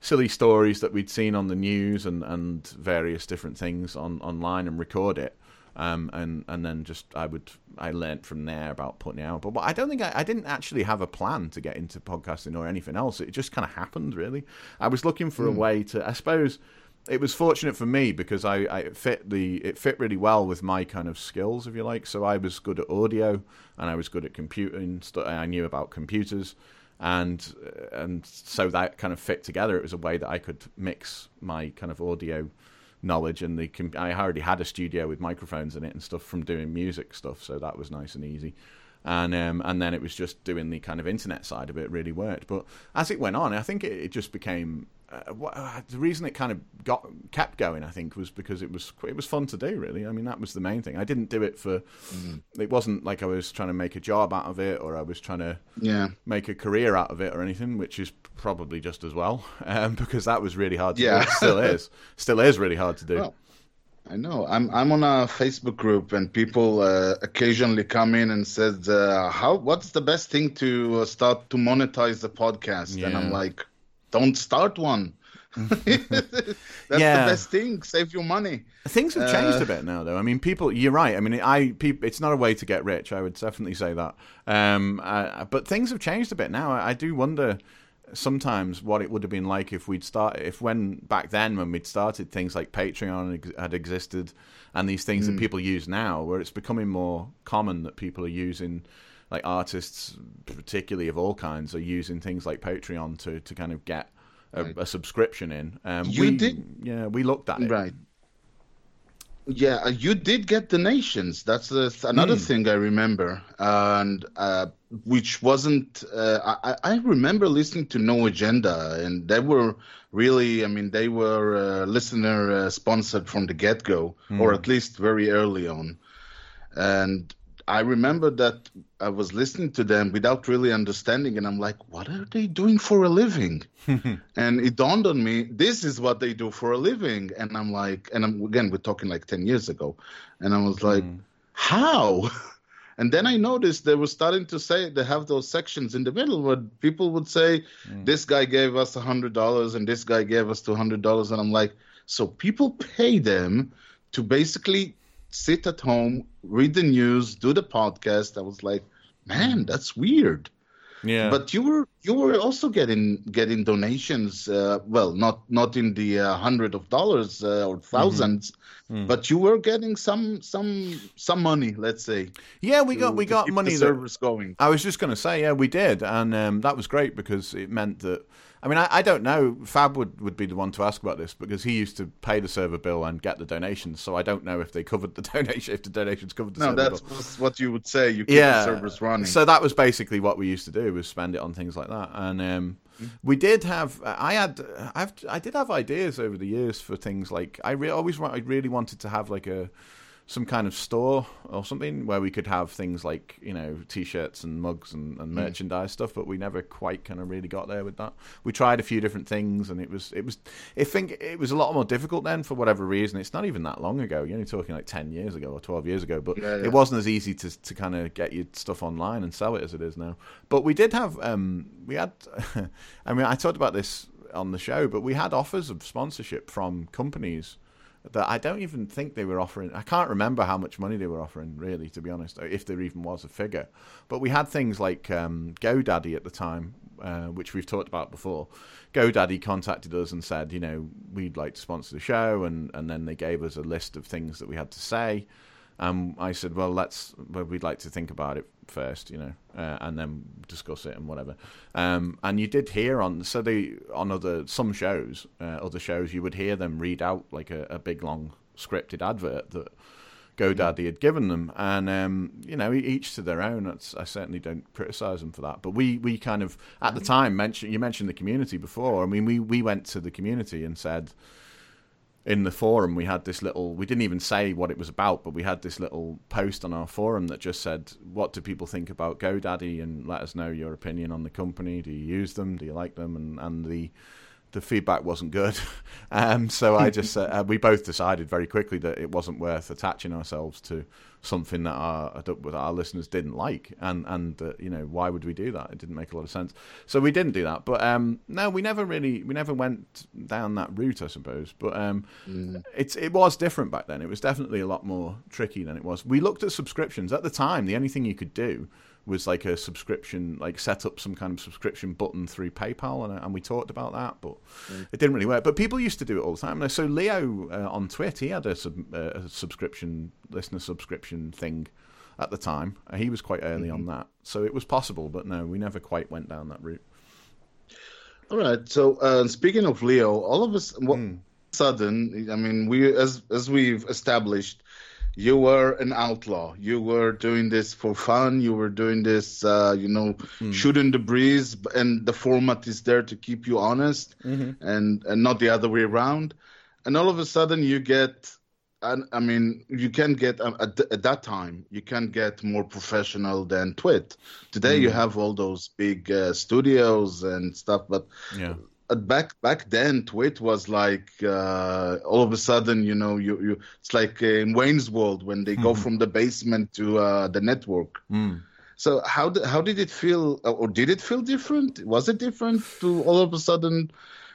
silly stories that we'd seen on the news and, and various different things on online and record it. Um, and and then just I would I learnt from there about putting it out. But, I don't think I, I didn't actually have a plan to get into podcasting or anything else. It just kind of happened really. I was looking for a way to I suppose it was fortunate for me because I, I fit the it fit really well with my kind of skills if you like. So I was good at audio and I was good at computing. I knew about computers and and so that kind of fit together. It was a way that I could mix my kind of audio knowledge and the I already had a studio with microphones in it and stuff from doing music stuff, so that was nice and easy. And um, and then it was just doing the kind of internet side of it really worked. But as it went on, I think it, it just became uh, what, uh, the reason it kind of got kept going. I think was because it was it was fun to do. Really, I mean that was the main thing. I didn't do it for. It wasn't like I was trying to make a job out of it or I was trying to Yeah. make a career out of it or anything, which is probably just as well, um, because that was really hard to Yeah. do. It still is. Still is really hard to do. Well, I know. I'm I'm on a Facebook group, and people uh, occasionally come in and said, uh, "How? What's the best thing to uh, start to monetize the podcast?" And I'm like, "Don't start one. That's Yeah. the best thing. Save your money." Things have changed Uh, a bit now, though. I mean, people. You're right. I mean, I it's not a way to get rich. I would definitely say that. Um, uh, but things have changed a bit now. I, I do wonder sometimes what it would have been like if we'd start if when back then when we'd started things like Patreon ex- had existed and these things Hmm. that people use now, where it's becoming more common that people are using. Like artists, particularly of all kinds, are using things like Patreon to, to kind of get a, Right. a subscription in. Um, You we, did- yeah, we looked at it. Right. Yeah, uh, you did get donations. That's the, another thing I remember, and uh, which wasn't. Uh, I, I remember listening to No Agenda, and they were really. I mean, they were uh, listener uh, sponsored from the get go, or at least very early on. And I remember that I was listening to them without really understanding, and I'm like, what are they doing for a living? and it dawned on me, this is what they do for a living. And I'm like, and I'm, again, we're talking like 10 years ago. And I was mm-hmm. like, how? And then I noticed they were starting to say they have those sections in the middle where people would say, mm. this guy gave us $100 and this guy gave us $200. And I'm like, so people pay them to basically sit at home, read the news, do the podcast. I was like, man, that's weird. Yeah. But you were you were also getting getting donations. Uh, well, not not in the uh, hundred of dollars uh, or 1000s but you were getting some some some money. Let's say. Yeah, we got we got money. The That, servers going. I was just going to say, yeah, we did, and um, that was great because it meant that. I mean, I, I don't know. Fab would, would be the one to ask about this because he used to pay the server bill and get the donations. So I don't know if they covered the donation, if the donations covered the No, server that's bill. was what you would say. You keep yeah, the servers running. So that was basically what we used to do was spend it on things like that, and um, Mm-hmm. we did have. I had, I've, I did have ideas over the years for things like I re- always, wa- I really wanted to have like a some kind of store or something where we could have things like you know t-shirts and mugs and, Mm. and merchandise stuff but we never quite kind of really got there with that we tried a few different things and it was it was i think it was a lot more difficult then for whatever reason it's not even that long ago you're only talking like 10 years ago or 12 years ago but Yeah, yeah. it wasn't as easy to, to kind of get your stuff online and sell it as it is now but we did have um we had i mean i talked about this on the show but we had offers of sponsorship from companies that I don't even think they were offering. I can't remember how much money they were offering, really, to be honest, if there even was a figure. But we had things like um, GoDaddy at the time, uh, which we've talked about before. GoDaddy contacted us and said, you know, we'd like to sponsor the show, and, and then they gave us a list of things that we had to say. Um, I said, well, let's. Well, we'd like to think about it first, you know, uh, and then discuss it and whatever. Um, and you did hear on so they on other some shows, uh, other shows, you would hear them read out like a, a big long scripted advert that GoDaddy had given them, and um, you know, each to their own. That's, I certainly don't criticize them for that, but we we kind of at the time mentioned you mentioned the community before. I mean, we we went to the community and said in the forum we had this little we didn't even say what it was about but we had this little post on our forum that just said what do people think about godaddy? And let us know your opinion on the company. Do you use them? Do you like them? And and the the feedback wasn't good. Um, so I just uh, we both decided very quickly that it wasn't worth attaching ourselves to something that our that our listeners didn't like, and and uh, you know why would we do that? It didn't make a lot of sense. So we didn't do that. But um, no, we never really we never went down that route, I suppose. But um, it's it was different back then. It was definitely a lot more tricky than it was. We looked at subscriptions at the time. The only thing you could do was like a subscription, like set up some kind of subscription button through PayPal, and, and we talked about that, but it didn't really work. But people used to do it all the time. So Leo uh, on TWiT, he had a, sub, uh, a subscription, listener subscription thing at the time. Uh, he was quite early on that, so it was possible. But no, we never quite went down that route. All right. So uh, speaking of Leo, all of us, what sudden, I mean, we as as we've established, you were an outlaw. You were doing this for fun. You were doing this, uh, you know, shooting the breeze, and the format is there to keep you honest, and and not the other way around. And all of a sudden, you get. And I mean, you can't get um, at, at that time you can't get more professional than Twit. Today you have all those big uh, studios and stuff, but Yeah. Uh, back back then twit was like uh, all of a sudden you know you, you it's like in wayne's world when they go from the basement to uh, the network so how did how did it feel uh, or did it feel different was it different to all of a sudden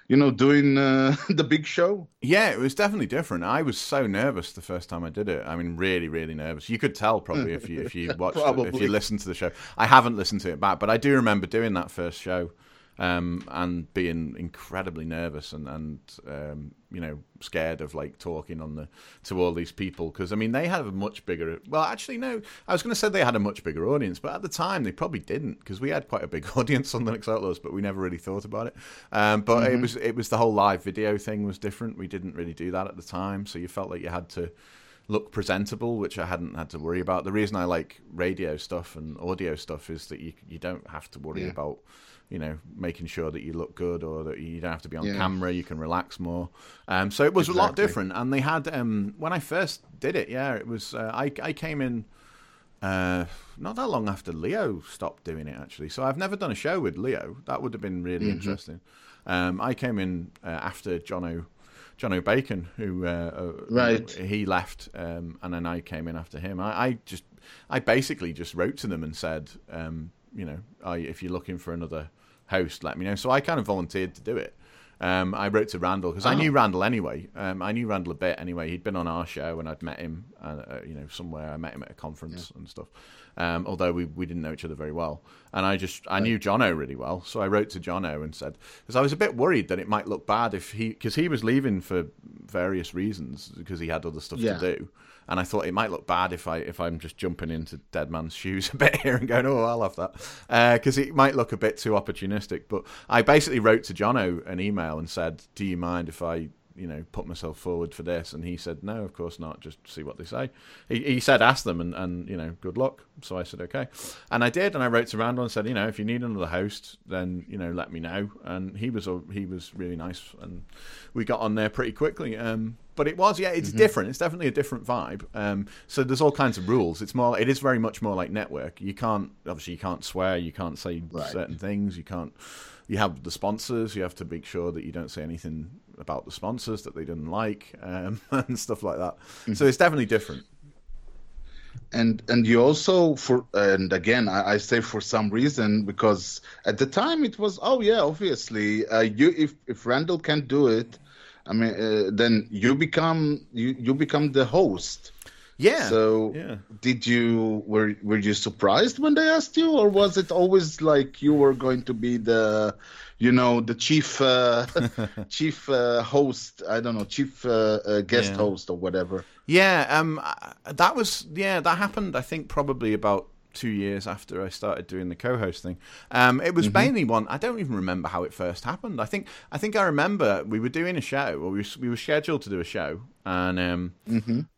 you know doing uh, the big show Yeah, it was definitely different. I was so nervous the first time I did it. I mean, really, really nervous. You could tell probably if you if you watched it, if you listened to the show. I haven't listened to it back, but I do remember doing that first show um, and being incredibly nervous and and um, you know scared of like talking on the to all these people because I mean they have a much bigger. Well, actually, no. I was going to say they had a much bigger audience, but at the time they probably didn't because we had quite a big audience on the Linux Outlaws, but we never really thought about it. Um, but it was it was the whole live video thing was different. We didn't really do that at the time, so you felt like you had to look presentable, which I hadn't had to worry about. The reason I like radio stuff and audio stuff is that you you don't have to worry Yeah. about you know making sure that you look good or that you don't have to be on Yeah. camera. You can relax more. Um, so it was a lot different. And they had um, when I first did it, yeah, it was uh, I I came in. Uh, not that long after Leo stopped doing it, actually. So I've never done a show with Leo. That would have been really Mm-hmm. interesting. Um, I came in uh, after John O. Jono Bacon, who uh, uh, Right. he left, um, and then I came in after him. I, I just, I basically just wrote to them and said, um, you know, I, if you're looking for another host, let me know. So I kind of volunteered to do it. Um, I wrote to Randal because I knew Randal anyway. Um, I knew Randal a bit anyway. He'd been on our show and I'd met him, uh, uh, you know, somewhere. I met him at a conference and stuff. Um, although we, we didn't know each other very well, and I just I knew Jono really well, so I wrote to Jono and said because I was a bit worried that it might look bad if he because he was leaving for various reasons because he had other stuff Yeah. to do, and I thought it might look bad if I if I'm just jumping into Dead Man's shoes a bit here and going, oh, I'll have that, because it might look a bit too opportunistic. But I basically wrote to Jono an email and said, do you mind if I you know put myself forward for this? And he said, no, of course not. Just see what they say. He, he said, ask them, and and you know, good luck. So I said, okay, and I did, and I wrote to Randal and said, you know, if you need another host, then you know, let me know. And he was a, he was really nice, and we got on there pretty quickly. Um, but it was, yeah, it's different. It's definitely a different vibe. Um, so there's all kinds of rules. It's more, it is very much more like network. You can't, obviously, you can't swear. You can't say Right. certain things. You can't. You have the sponsors. You have to make sure that you don't say anything about the sponsors that they didn't like um, and stuff like that. So it's definitely different. and and you also for and again I, I say for some reason because at the time it was oh yeah obviously uh, you if if Randal can't do it I mean uh, then you become you you become the host Yeah. so yeah. did you were were you surprised when they asked you or was it always like you were going to be the you know the chief uh, chief uh, host I don't know chief uh, uh, guest Yeah. host or whatever Yeah, um, that was yeah, that happened. I think probably about two years after I started doing the co-host thing. Um, it was mainly one. I don't even remember how it first happened. I think I think I remember we were doing a show, or we we were scheduled to do a show, and um,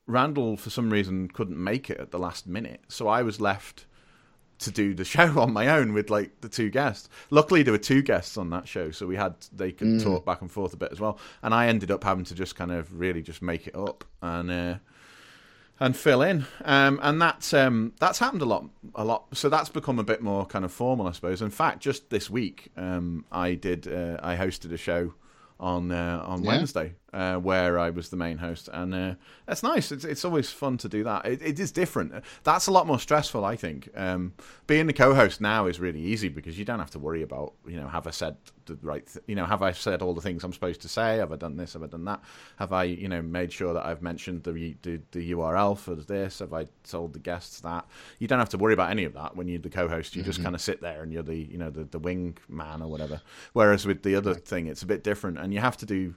Randal for some reason couldn't make it at the last minute, so I was left to do the show on my own with like the two guests. Luckily, there were two guests on that show, so we had they could talk back and forth a bit as well. And I ended up having to just kind of really just make it up and uh, and fill in. Um, and that's um, that's happened a lot, a lot. So that's become a bit more kind of formal, I suppose. In fact, just this week, um, I did uh, I hosted a show on uh, on Yeah. Wednesday, uh, where I was the main host, and uh, that's nice. It's it's always fun to do that. It, it is different. That's a lot more stressful, I think. Um, being the co-host now is really easy because you don't have to worry about you know have I said the right th- you know have I said all the things I'm supposed to say? Have I done this? Have I done that? Have I you know made sure that I've mentioned the the, the URL for this? Have I told the guests that? You don't have to worry about any of that when you're the co-host. You just kind of sit there and you're the you know the the wing man or whatever. Whereas with the other thing, it's a bit different, and you have to do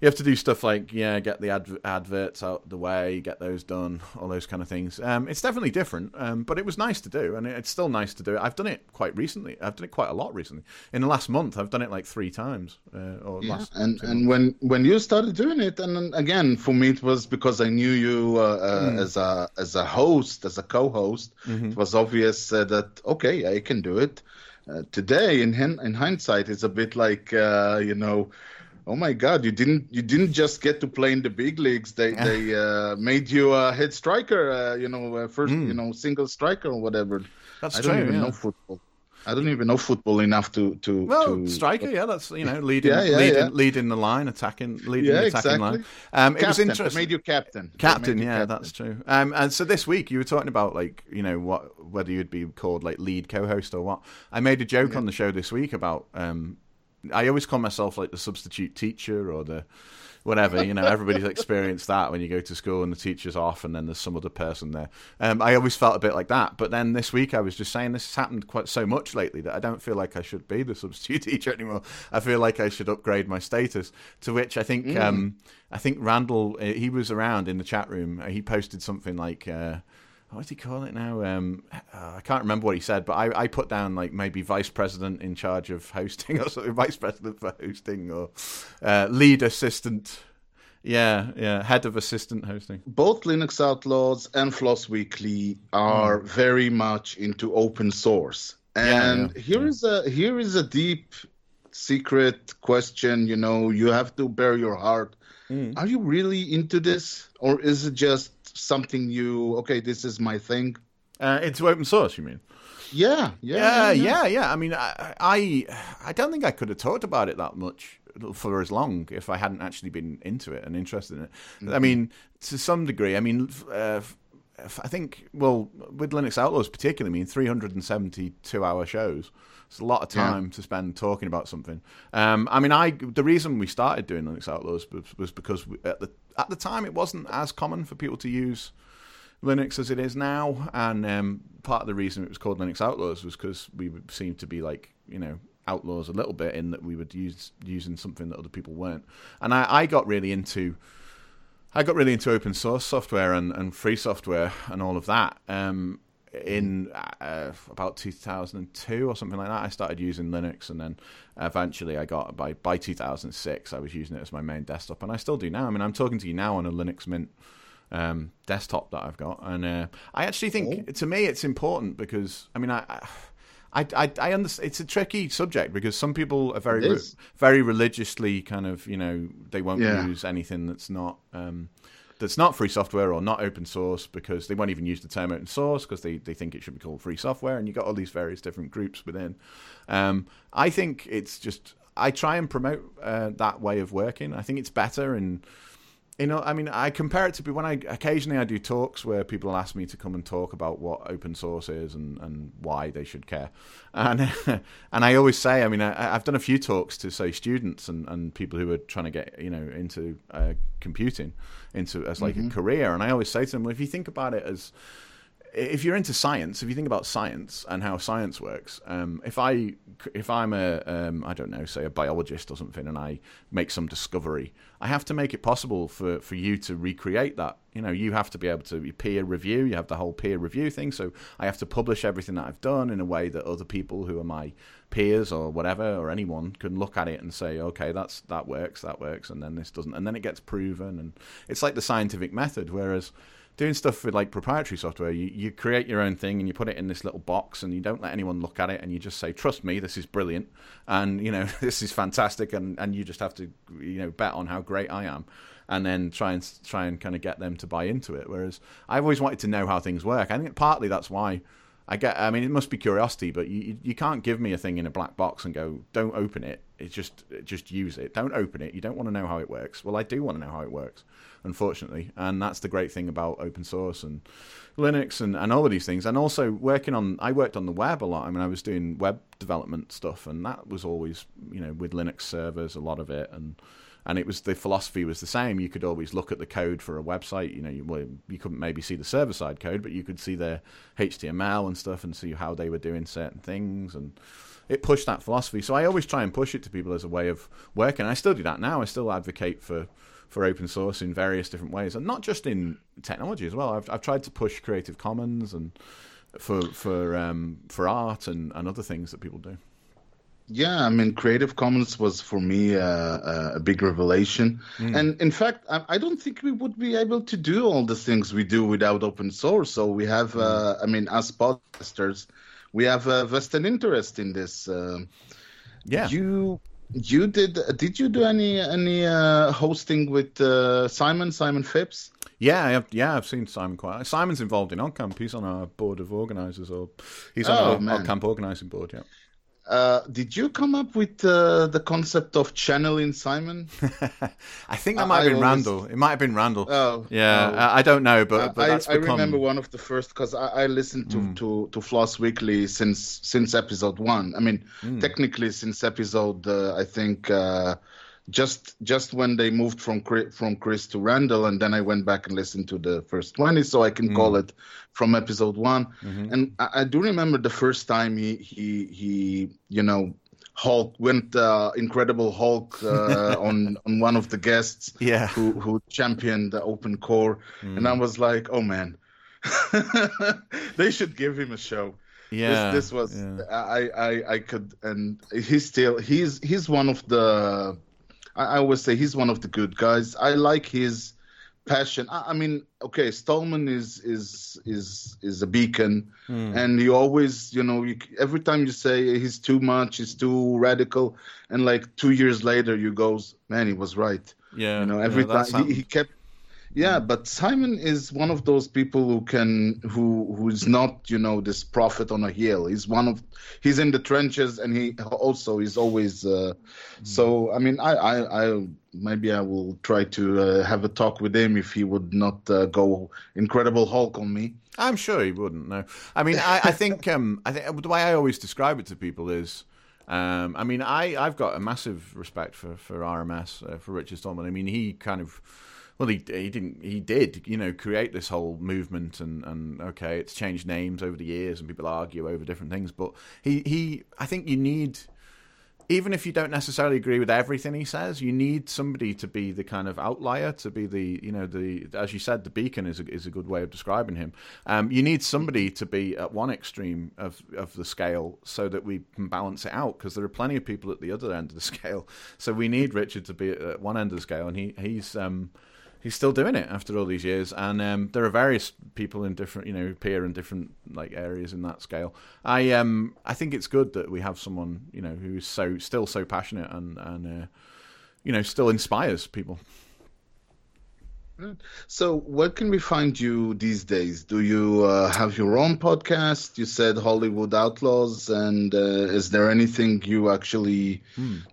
you have to do stuff like yeah, get the adv- adverts out the way, get those done, all those kind of things. Um, it's definitely different, um, but it was nice to do, and it's still nice to do. I've done it quite recently. I've done it quite a lot recently. In the last month, I've done it like three times. Uh, or Yeah, last and and when when you started doing it, and again for me it was because I knew you uh, uh, Hmm. as a as a host, as a co-host. Mm-hmm. It was obvious uh, that okay, I can do it. Uh, today, in in hindsight, it's a bit like uh, you know. Oh my God! You didn't you didn't just get to play in the big leagues. They they uh, made you a head striker. Uh, you know, uh, first you know single striker or whatever. That's I don't true, even yeah. know football. I don't even know football enough to to. Well, to, striker, yeah, that's you know leading, Yeah, yeah, leading, leading the line, attacking, leading the attacking exactly. line. Um, it was Captain. They interesting. made you captain. Captain, you yeah, captain. that's true. Um, and so this week you were talking about like you know what whether you'd be called like lead co-host or what. I made a joke on the show this week about um, I always call myself like the substitute teacher or the whatever. You know, everybody's experienced that when you go to school and the teacher's off and then there's some other person there. Um, I always felt a bit like that. But then this week I was just saying this has happened quite so much lately that I don't feel like I should be the substitute teacher anymore. I feel like I should upgrade my status. To which I think um, I think Randal uh, he was around in the chat room. He posted something like. Uh, what does he call it now? Um, uh, I can't remember what he said, but I, I put down like maybe vice president in charge of hosting or something, vice president for hosting or uh, lead assistant. Yeah, yeah, head of assistant hosting. Both Linux Outlaws and Floss Weekly are very much into open source. Yeah, And yeah, here is a here is a deep secret question, you know, you have to bear your heart. Are you really into this or is it just something you okay, this is my thing? Uh, into open source, you mean? Yeah, yeah. Yeah, yeah, yeah. I mean, I, I, I don't think I could have talked about it that much for as long if I hadn't actually been into it and interested in it. I mean, to some degree. I mean, uh, I think well with Linux Outlaws particularly, I mean, 372 hour shows. It's a lot of Yeah. time to spend talking about something. Um, I mean, I the reason we started doing Linux Outlaws was, was because we, at the at the time it wasn't as common for people to use Linux as it is now, and um, part of the reason it was called Linux Outlaws was because we seemed to be like you know outlaws a little bit in that we were use using something that other people weren't, and I, I got really into. I got really into open source software and, and free software and all of that. Um, in uh, about 2002 or something like that, I started using Linux, and then eventually I got by by 2006 I was using it as my main desktop, and I still do now. I mean, I'm talking to you now on a Linux Mint um, desktop that I've got, and uh, I actually think to me it's important because I mean I. I I, I, I understand it's a tricky subject because some people are very re- very religiously kind of you know they won't Yeah. use anything that's not um, that's not free software or not open source because they won't even use the term open source because they, they think it should be called free software and you've got all these various different groups within. Um, I think it's just I try and promote uh, that way of working. I think it's better and you know, I mean, I compare it to be when I occasionally I do talks where people ask me to come and talk about what open source is and, and why they should care, and and I always say, I mean, I, I've done a few talks to say students and, and people who are trying to get you know into uh, computing into as like a career, and I always say to them, well, if you think about it as if you're into science, if you think about science and how science works, um, if I if I'm a um, I don't know, say a biologist or something, and I make some discovery, I have to make it possible for, for you to recreate that. You know, you have to be able to peer review. You have the whole peer review thing. So I have to publish everything that I've done in a way that other people who are my peers or whatever or anyone can look at it and say, okay, that's that works, that works, and then this doesn't, and then it gets proven. And it's like the scientific method, whereas doing stuff with like proprietary software, you, you create your own thing and you put it in this little box and you don't let anyone look at it and you just say, trust me, this is brilliant and you know this is fantastic and, and you just have to you know bet on how great I am and then try and try and kind of get them to buy into it. Whereas I've always wanted to know how things work. I think partly that's why I get. I mean, it must be curiosity, but you you can't give me a thing in a black box and go, "Don't open it." It's just just use it. Don't open it. You don't want to know how it works. Well, I do want to know how it works, unfortunately, and that's the great thing about open source and Linux and, and all of these things. And also working on, I worked on the web a lot. I mean, I was doing web development stuff, and that was always you know with Linux servers, a lot of it, and and it was the philosophy was the same. You could always look at the code for a website. You know, you, well, you couldn't maybe see the server side code, but you could see their HTML and stuff and see how they were doing certain things. And it pushed that philosophy. So I always try and push it to people as a way of working. I still do that now. I still advocate for for open source in various different ways, and not just in technology as well. I've I've tried to push Creative Commons and for for um, for art and, and other things that people do. Yeah, I mean, Creative Commons was for me uh, a big revelation, and in fact, I, I don't think we would be able to do all the things we do without open source. So we have, uh, I mean, as podcasters, we have a vested interest in this. Uh, Yeah. You you did did you do any any uh, hosting with uh, Simon Simon Phipps? Yeah, I have, yeah, I've seen Simon quite. Simon's involved in OggCamp. He's on our board of organisers, or he's on Oh, our man. OggCamp organising board. Yeah. Uh, did you come up with uh, the concept of channeling Simon? I think that I- might have been always- Randal. It might have been Randal. Oh, yeah, oh. I, I don't know, but, but I, that's I become. remember one of the first because I, I listened to, to, to Floss Weekly since since episode one. I mean, Hmm. technically since episode uh, I think uh, just just when they moved from Chri- from Chris to Randal, and then I went back and listened to the first twenty, so I can Hmm. call it from episode one. Mm-hmm. And I, I do remember the first time he he he you know. Hulk went uh, Incredible Hulk uh, on on one of the guests Yeah. who who championed the open core, and I Mm. was like, oh man, they should give him a show. Yeah, this, this was yeah. I, I I could and he's still he's he's one of the I, I always say he's one of the good guys. I like his passion. I, I mean, okay, Stallman is is is is a beacon, Hmm. and you always you know you, every time you say he's too much, he's too radical, and like two years later you goes, man, he was right. Yeah, You know, every that's time he, he kept. Yeah, but Simon is one of those people who can who who is not you know this prophet on a hill. He's one of he's in the trenches and he also is always. Uh, So I mean, I, I I maybe I will try to uh, have a talk with him if he would not uh, go Incredible Hulk on me. I'm sure he wouldn't. No, I mean, I, I think um, I think the way I always describe it to people is, um, I mean, I I've got a massive respect for for RMS uh, for Richard Stallman. I mean, he kind of. Well, he he didn't he did you know create this whole movement and, and okay it's changed names over the years and people argue over different things but he, he I think you need even if you don't necessarily agree with everything he says, you need somebody to be the kind of outlier, to be the you know the as you said, the beacon is a, is a good way of describing him. Um, you need somebody to be at one extreme of of the scale so that we can balance it out because there are plenty of people at the other end of the scale. So we need Richard to be at one end of the scale, and he he's. Um, He's still doing it after all these years, and um, there are various people in different, you know, appear in different like areas in that scale. I um, I think it's good that we have someone, you know, who's so still so passionate and and uh, you know still inspires people. So where can we find you these days? Do you uh, have your own podcast? You said Hollywood Outlaws, and uh, is there anything you actually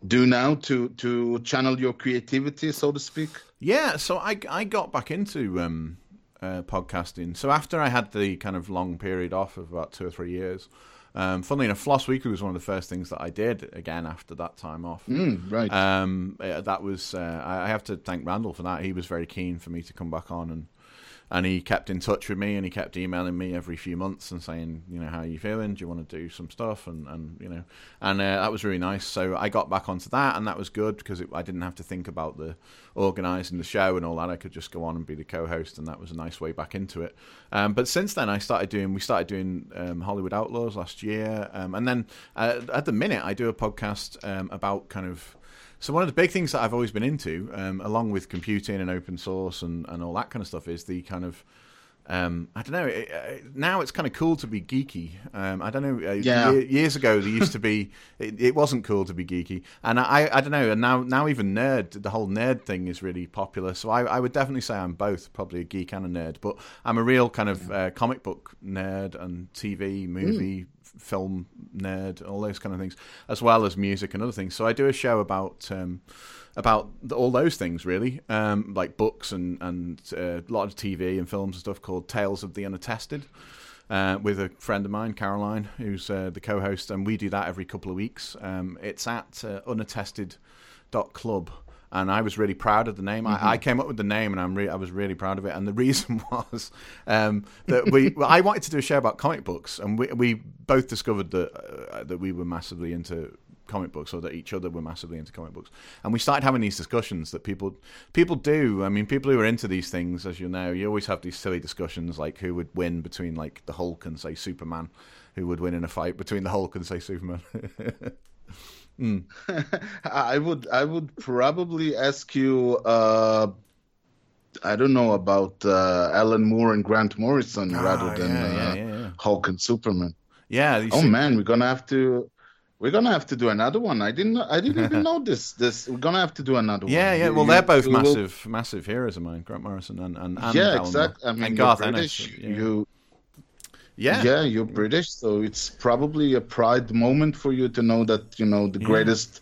do now to to channel your creativity, so to speak? Yeah, so I I got back into um, uh, podcasting. So after I had the kind of long period off of about two or three years, um, funnily enough, Floss Weekly was one of the first things that I did again after that time off. Mm, right. Um, that was uh, I I have to thank Randal for that. He was very keen for me to come back on, and and he kept in touch with me, and he kept emailing me every few months and saying, you know, how are you feeling? Do you want to do some stuff? And and you know, and uh, that was really nice. So I got back onto that, and that was good because it, I didn't have to think about the organising the show and all that. I could just go on and be the co-host, and that was a nice way back into it. Um, but since then, I started doing we started doing um, Hollywood Outlaws last year, um, and then uh, at the minute I do a podcast um, about kind of. So one of the big things that I've always been into, um, along with computing and open source and, and all that kind of stuff, is the kind of um, I don't know. It, uh, now it's kind of cool to be geeky. Um, I don't know. Uh, Yeah. ye- years ago, there used to be. It, it wasn't cool to be geeky, and I, I don't know. And now, now even nerd, the whole nerd thing is really popular. So I, I would definitely say I'm both, probably a geek and a nerd. But I'm a real kind of uh, comic book nerd and TV, movie, f- film nerd, all those kind of things, as well as music and other things. So I do a show about. Um, about all those things really, um, like books and and uh, a lot of TV and films and stuff called Tales of the Unattested. Uh, with a friend of mine, Caroline, who's uh, the co-host, and we do that every couple of weeks. Um, it's at uh, unattested.club, and I was really proud of the name. I, I came up with the name, and I'm re- I was really proud of it. And the reason was um, that we well, I wanted to do a show about comic books, and we we both discovered that uh, that we were massively into comic books or that each other were massively into comic books. And we started having these discussions that people people do. I mean people who are into these things as you know you always have these silly discussions like who would win between like the hulk and say superman? Who would win in a fight between the hulk and say superman I would I would probably ask you. Uh, I don't know about uh, Alan Moore and Grant Morrison rather Ah, than yeah, uh, yeah, yeah, yeah. Hulk and Superman. yeah Oh see- man, we're gonna have to. We're gonna have to do another one. I didn't. I didn't even know this. This we're gonna have to do another one. yeah yeah well they're both massive massive heroes of mine grant morrison and and, and yeah, Alan exactly. I mean, and garth British. ennis yeah. You yeah yeah, you're British, so it's probably a pride moment for you to know that you know the greatest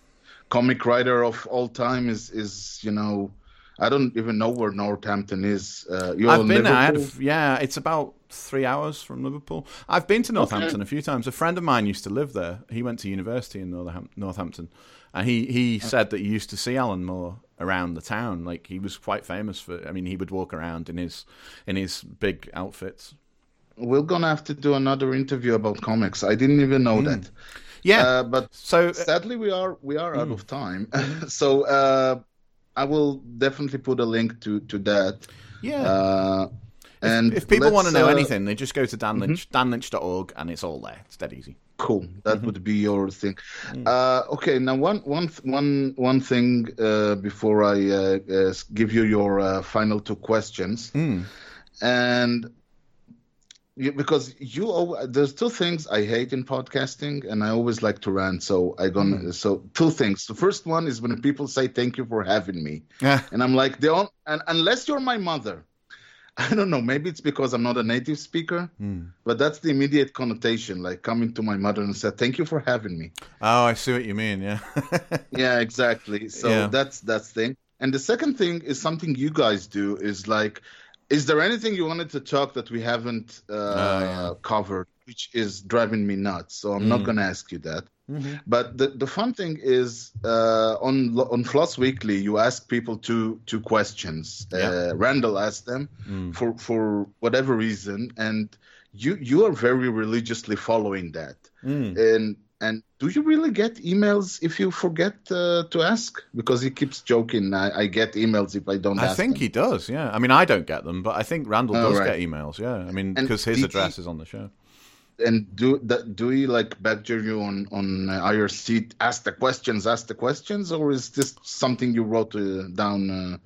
comic writer of all time is is you know I don't even know where Northampton is. Uh, you're I've been there. I had a Liverpool? f- yeah, it's about three hours from Liverpool. I've been to Northampton a few times. A friend of mine used to live there. He went to university in Northam- Northampton, and he he said that he used to see Alan Moore around the town. Like he was quite famous for. I mean, he would walk around in his in his big outfits. We're gonna have to do another interview about comics. I didn't even know that. Yeah. Uh, but so uh, sadly, we are we are Hmm. out of time. so uh, I will definitely put a link to to that. yeah. Uh, and if people want to know uh, anything, they just go to Dan Lynch, danlynch.org, and it's all there. It's dead easy. Cool. That Mm-hmm. would be your thing. Mm. Uh, okay. Now, one, one, one, one thing uh, before I uh, uh, give you your uh, final two questions, Mm. and because you, there's two things I hate in podcasting, and I always like to rant. So I gonna Mm. so two things. The first one is when people say thank you for having me, Yeah. and I'm like, the on, and unless you're my mother. I don't know. Maybe it's because I'm not a native speaker, Hmm. but that's the immediate connotation. Like coming to my mother and said, "Thank you for having me." Oh, I see what you mean. Yeah. Yeah, exactly. So Yeah. that's that's thing. And the second thing is something you guys do is like, is there anything you wanted to talk that we haven't uh, Oh, yeah. covered, which is driving me nuts? So I'm not Mm. going to ask you that. Mm-hmm. But the, the fun thing is uh, on on Floss Weekly, you ask people two two questions. Yeah. Uh, Randal asked them Mm. for for whatever reason, and you you are very religiously following that. Mm. And and do you really get emails if you forget uh, to ask? Because he keeps joking. I, I get emails if I don't. I think them. he does. Yeah. I mean, I don't get them, but I think Randal Oh, does right. get emails. Yeah. I mean, because his address he- is on the show. And do that? Do he like badger you on on uh, IRC? Ask the questions. Ask the questions, or is this something you wrote uh, down? Uh,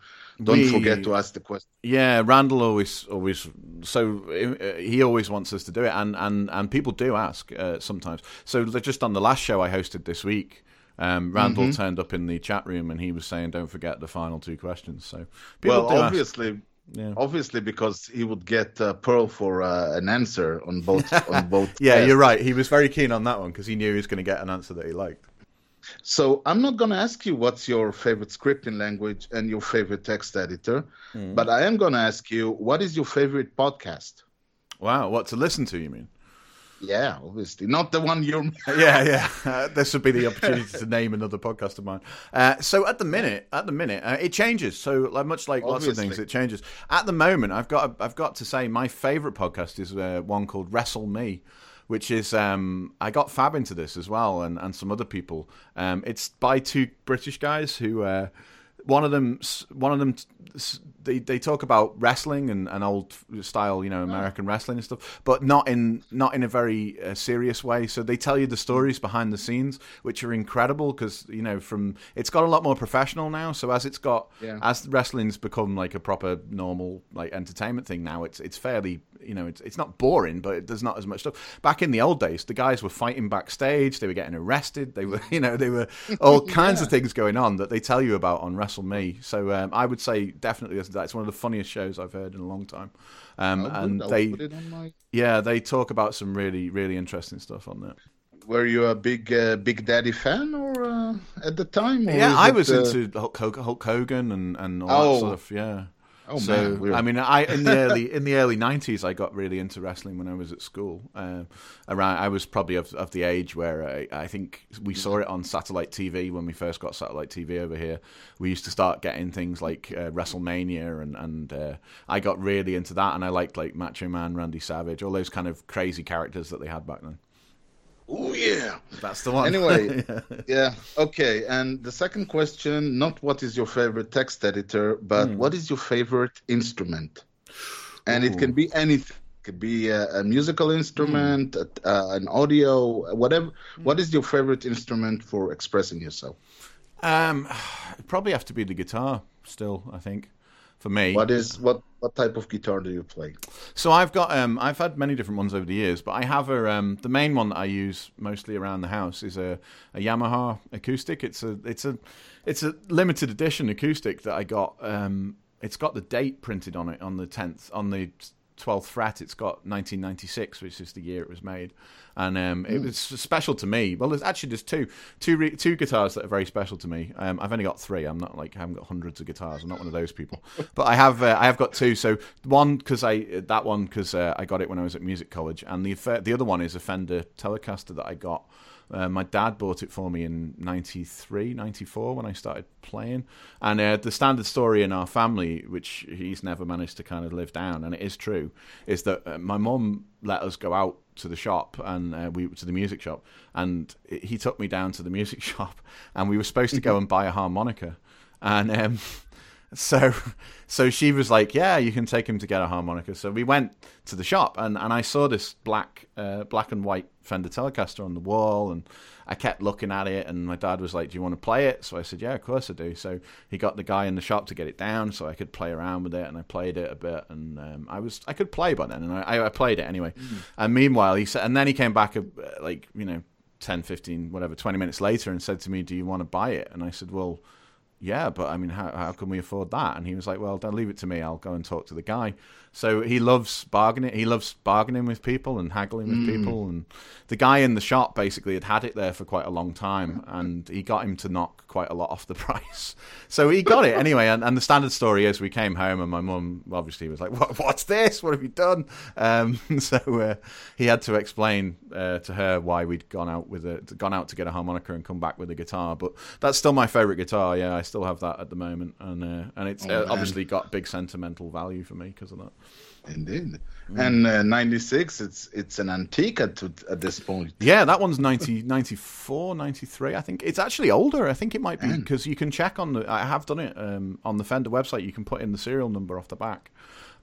don't We- forget to ask the question. Yeah, Randal always, always. So uh, he always wants us to do it, and and and people do ask uh, sometimes. So just on the last show I hosted this week, um, Randal Mm-hmm. turned up in the chat room and he was saying, "Don't forget the final two questions." So people Well, do ask. obviously, Yeah. obviously, because he would get uh, Perl for uh, an answer on both on both. Yeah, tests. you're right. He was very keen on that one because he knew he was going to get an answer that he liked. So I'm not going to ask you what's your favorite scripting language and your favorite text editor, Hmm. but I am going to ask you what is your favorite podcast? Wow, what to listen to? You mean? Yeah, obviously not the one you're. yeah, yeah. Uh, this would be the opportunity to name another podcast of mine. Uh, so at the minute, at the minute, uh, it changes. So like, much like lots of things, it changes. At the moment, I've got I've got to say my favorite podcast is uh, one called Wrestle Me. Which is um, I got Fab into this as well, and, and some other people. Um, it's by two British guys who uh, one of them, one of them, they they talk about wrestling and, and old style, you know, American wrestling and stuff, but not in not in a very uh, serious way. So they tell you the stories behind the scenes, which are incredible because you know from it's got a lot more professional now. So as it's got Yeah. as wrestling's become like a proper normal like entertainment thing now, it's it's fairly you know it's it's not boring, but there's not as much stuff. Back in the old days, the guys were fighting backstage, they were getting arrested, they were you know they were all kinds of things going on that they tell you about on Wrestle Me. So um, I would say definitely that's- that's one of the funniest shows I've heard in a long time. Um, and they it my- yeah they talk about some really really interesting stuff on there. Were you a big uh, Big Daddy fan, or uh, at the time? or Yeah, I it, was uh, into Hulk, Hulk Hogan and, and all Oh. that stuff. Yeah. Oh, so man, we're- I mean, I in the early in the early nineties, I got really into wrestling when I was at school. Um, around, I was probably of, of the age where I, I think we saw it on satellite TV when we first got satellite TV over here. We used to start getting things like uh, WrestleMania, and and uh, I got really into that, and I liked like Macho Man, Randy Savage, all those kind of crazy characters that they had back then. Oh yeah. That's the one. Anyway, yeah. Okay. And the second question: not what is your favorite text editor, but Hmm. what is your favorite instrument? And it can be anything. It could be a, a musical instrument, a, uh, an audio, whatever. What is your favorite instrument for expressing yourself? um, probably have to be the guitar. Still, I think for me. What is what? What type of guitar do you play? So I've got um I've had many different ones over the years, but I have a um the main one that I use mostly around the house is a, a Yamaha acoustic. It's a it's a it's a limited edition acoustic that I got. Um, it's got the date printed on it on the tenth on the twelfth fret. It's got 1996, which is the year it was made, and um, it was special to me. Well, there's actually there's two two re- two guitars that are very special to me. Um, I've only got three. I'm not like I haven't got hundreds of guitars. I'm not one of those people, but I have uh, I have got two. So one because I that one because uh, I got it when I was at music college, and the the other one is a Fender Telecaster that I got. Uh, my dad bought it for me in 93, 94 when I started playing. And uh, the standard story in our family, which he's never managed to kind of live down, and it is true, is that uh, my mum let us go out to the shop and uh, we to the music shop, and he took me down to the music shop, and we were supposed to go and buy a harmonica, and um, so so she was like, "Yeah, you can take him to get a harmonica." So we went to the shop, and, and I saw this black uh, black and white Fender Telecaster on the wall, and I kept looking at it. And my dad was like, "Do you want to play it?" So I said, "Yeah, of course I do." So he got the guy in the shop to get it down, so I could play around with it, and I played it a bit, and um, I was I could play by then, and I, I played it anyway. And meanwhile, he said, and then he came back, uh, like you know, 10, 15, whatever, twenty minutes later, and said to me, "Do you want to buy it?" And I said, "Well." Yeah, but I mean, how how can we afford that? And he was like, well, don't leave it to me. I'll go and talk to the guy. So he loves bargaining. He loves bargaining with people and haggling with people. And the guy in the shop basically had had it there for quite a long time, and he got him to knock quite a lot off the price. So he got it anyway. And, and the standard story is, we came home, and my mum obviously was like, what, "What's this? What have you done?" Um, so uh, he had to explain uh, to her why we'd gone out with a gone out to get a harmonica and come back with a guitar. But that's still my favorite guitar. Yeah, I still have that at the moment, and uh, and it's uh, obviously got big sentimental value for me because of that. Indeed. Mm. And uh, '96, it's it's an antique at at this point. Yeah, that one's 90, 94, 93, I think. It's actually older. I think it might be because you can check on the. I have done it um, on the Fender website. You can put in the serial number off the back.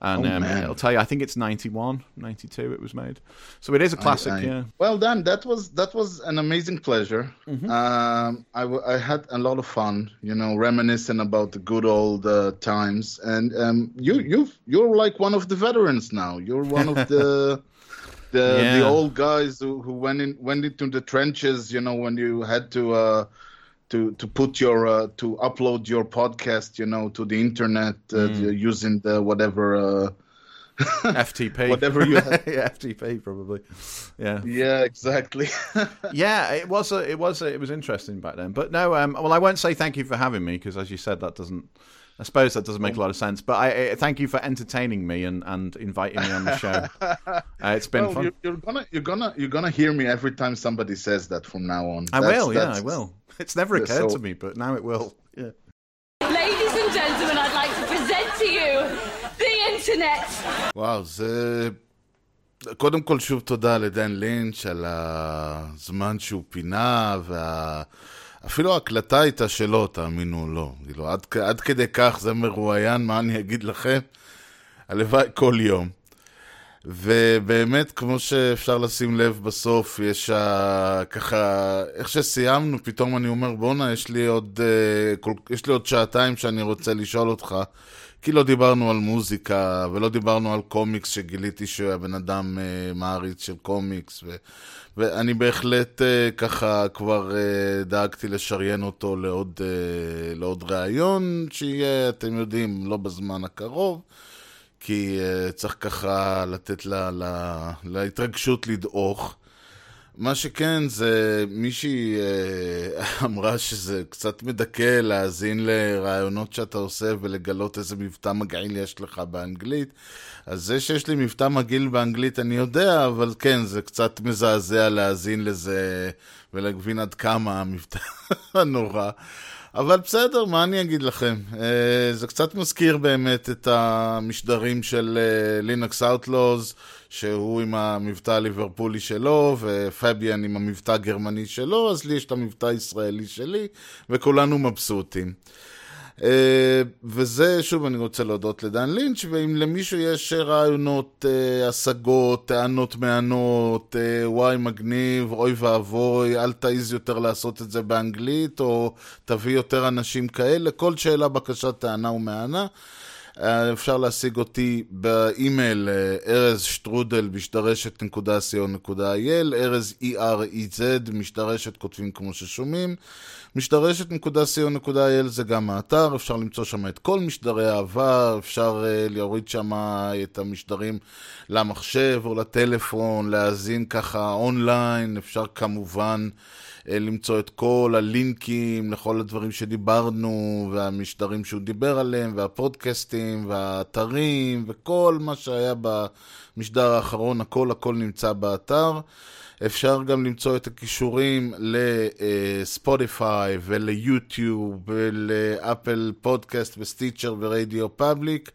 And Oh, um, it'll tell you. I think it's 91, 92 It was made, so it is a classic. I- yeah, Well, Dan, that was that was an amazing pleasure. Mm-hmm. Um, I, w- I had a lot of fun, you know, reminiscing about the good old uh, times. And um, you you you're like one of the veterans now. You're one of the the Yeah. the old guys who, who went in went into the trenches. You know, when you had to. Uh, to, to put your uh, to upload your podcast, you know, to the internet uh, Mm. using the whatever uh, FTP, Whatever you yeah, FTP probably. Yeah, yeah exactly yeah. It was a, it was a, it was interesting back then. But no, um, well, I won't say thank you for having me because, as you said, that doesn't. I suppose that doesn't make a lot of sense. But I, I thank you for entertaining me and, and inviting me on the show. Uh, it's been well, fun. You're, you're gonna you're gonna you're gonna hear me every time somebody says that from now on. I That's- will, yeah, that's- I will. It's never Yeah, occurred so- to me, but now it will. Yeah. Ladies and gentlemen, I'd like to present to you the internet. וואו, זה... קודם כל שוב תודה לדן לינץ' על הזמן שהוא פינה אפילו ההקלטה הייתה שלו, תאמינו או לא. כאילו, עד, עד כדי כך זה מרואיין, מה אני אגיד לכם? הלוואי כל יום. ובאמת, כמו שאפשר לשים לב בסוף, יש ה... ככה, איך שסיימנו, פתאום אני אומר, בואנה, יש אה, כל... יש לי עוד שעתיים שאני רוצה לשאול אותך, כי לא דיברנו על מוזיקה, ולא דיברנו על קומיקס, שגיליתי שהוא היה בן אדם אה, מעריץ של קומיקס, ו... ואני בהחלט אה, ככה כבר אה, דאגתי לשריין אותו לעוד, אה, לעוד ראיון, שיהיה, אתם יודעים, לא בזמן הקרוב. כי uh, צריך ככה לתת לה, לה, להתרגשות לדעוך. מה שכן, זה מישהי uh, אמרה שזה קצת מדכא להאזין לרעיונות שאתה עושה ולגלות איזה מבטא מגעיל יש לך באנגלית. אז זה שיש לי מבטא מגעיל באנגלית אני יודע, אבל כן, זה קצת מזעזע להאזין לזה ולהבין עד כמה המבטא נורא. אבל בסדר, מה אני אגיד לכם? אה, זה קצת מזכיר באמת את המשדרים של לינקס אאוטלוז, שהוא עם המבטא הליברפולי שלו, ופביאן עם המבטא הגרמני שלו, אז לי יש את המבטא הישראלי שלי, וכולנו מבסוטים. אה, וזה, שוב, אני רוצה להודות לדן לינץ', ואם למישהו יש רעיונות, אה, השגות, טענות מענות, אה, וואי מגניב, אוי ואבוי, אל תעיז יותר לעשות את זה באנגלית, או תביא יותר אנשים כאלה, כל שאלה, בקשה, טענה ומענה. אפשר להשיג אותי באימייל ארז שטרודל משדרשת.co.il ארז E-R-E-Z משדרשת כותבים כמו ששומעים. משדרשת.co.il זה גם האתר, אפשר למצוא שם את כל משדרי העבר, אפשר uh, להוריד שם את המשדרים למחשב או לטלפון, להאזין ככה אונליין, אפשר כמובן למצוא את כל הלינקים לכל הדברים שדיברנו, והמשדרים שהוא דיבר עליהם, והפודקאסטים, והאתרים, וכל מה שהיה במשדר האחרון, הכל הכל נמצא באתר. אפשר גם למצוא את הכישורים לספוטיפיי וליוטיוב ולאפל פודקאסט וסטיצ'ר ורדיו פאבליק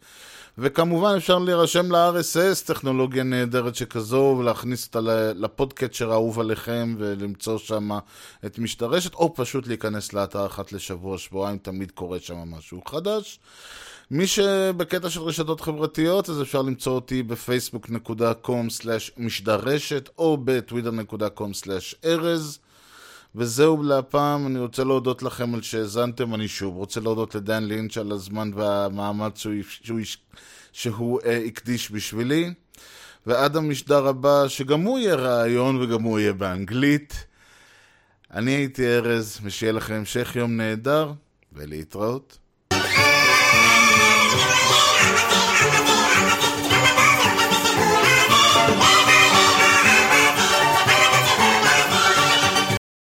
וכמובן אפשר להירשם ל-RSS, טכנולוגיה נהדרת שכזו, ולהכניס אותה לפודקאצ'ר האהוב עליכם ולמצוא שם את משתרשת, או פשוט להיכנס לאתר אחת לשבוע, שבועיים, תמיד קורה שם משהו חדש. מי שבקטע של רשתות חברתיות, אז אפשר למצוא אותי בפייסבוק.com/משדרשת או בטוויטר.com/ארז. וזהו להפעם, אני רוצה להודות לכם על שהאזנתם, אני שוב רוצה להודות לדן לינץ' על הזמן והמאמץ שהוא, שהוא, שהוא uh, הקדיש בשבילי. ועד המשדר הבא, שגם הוא יהיה רעיון וגם הוא יהיה באנגלית. אני הייתי ארז, ושיהיה לכם המשך יום נהדר, ולהתראות.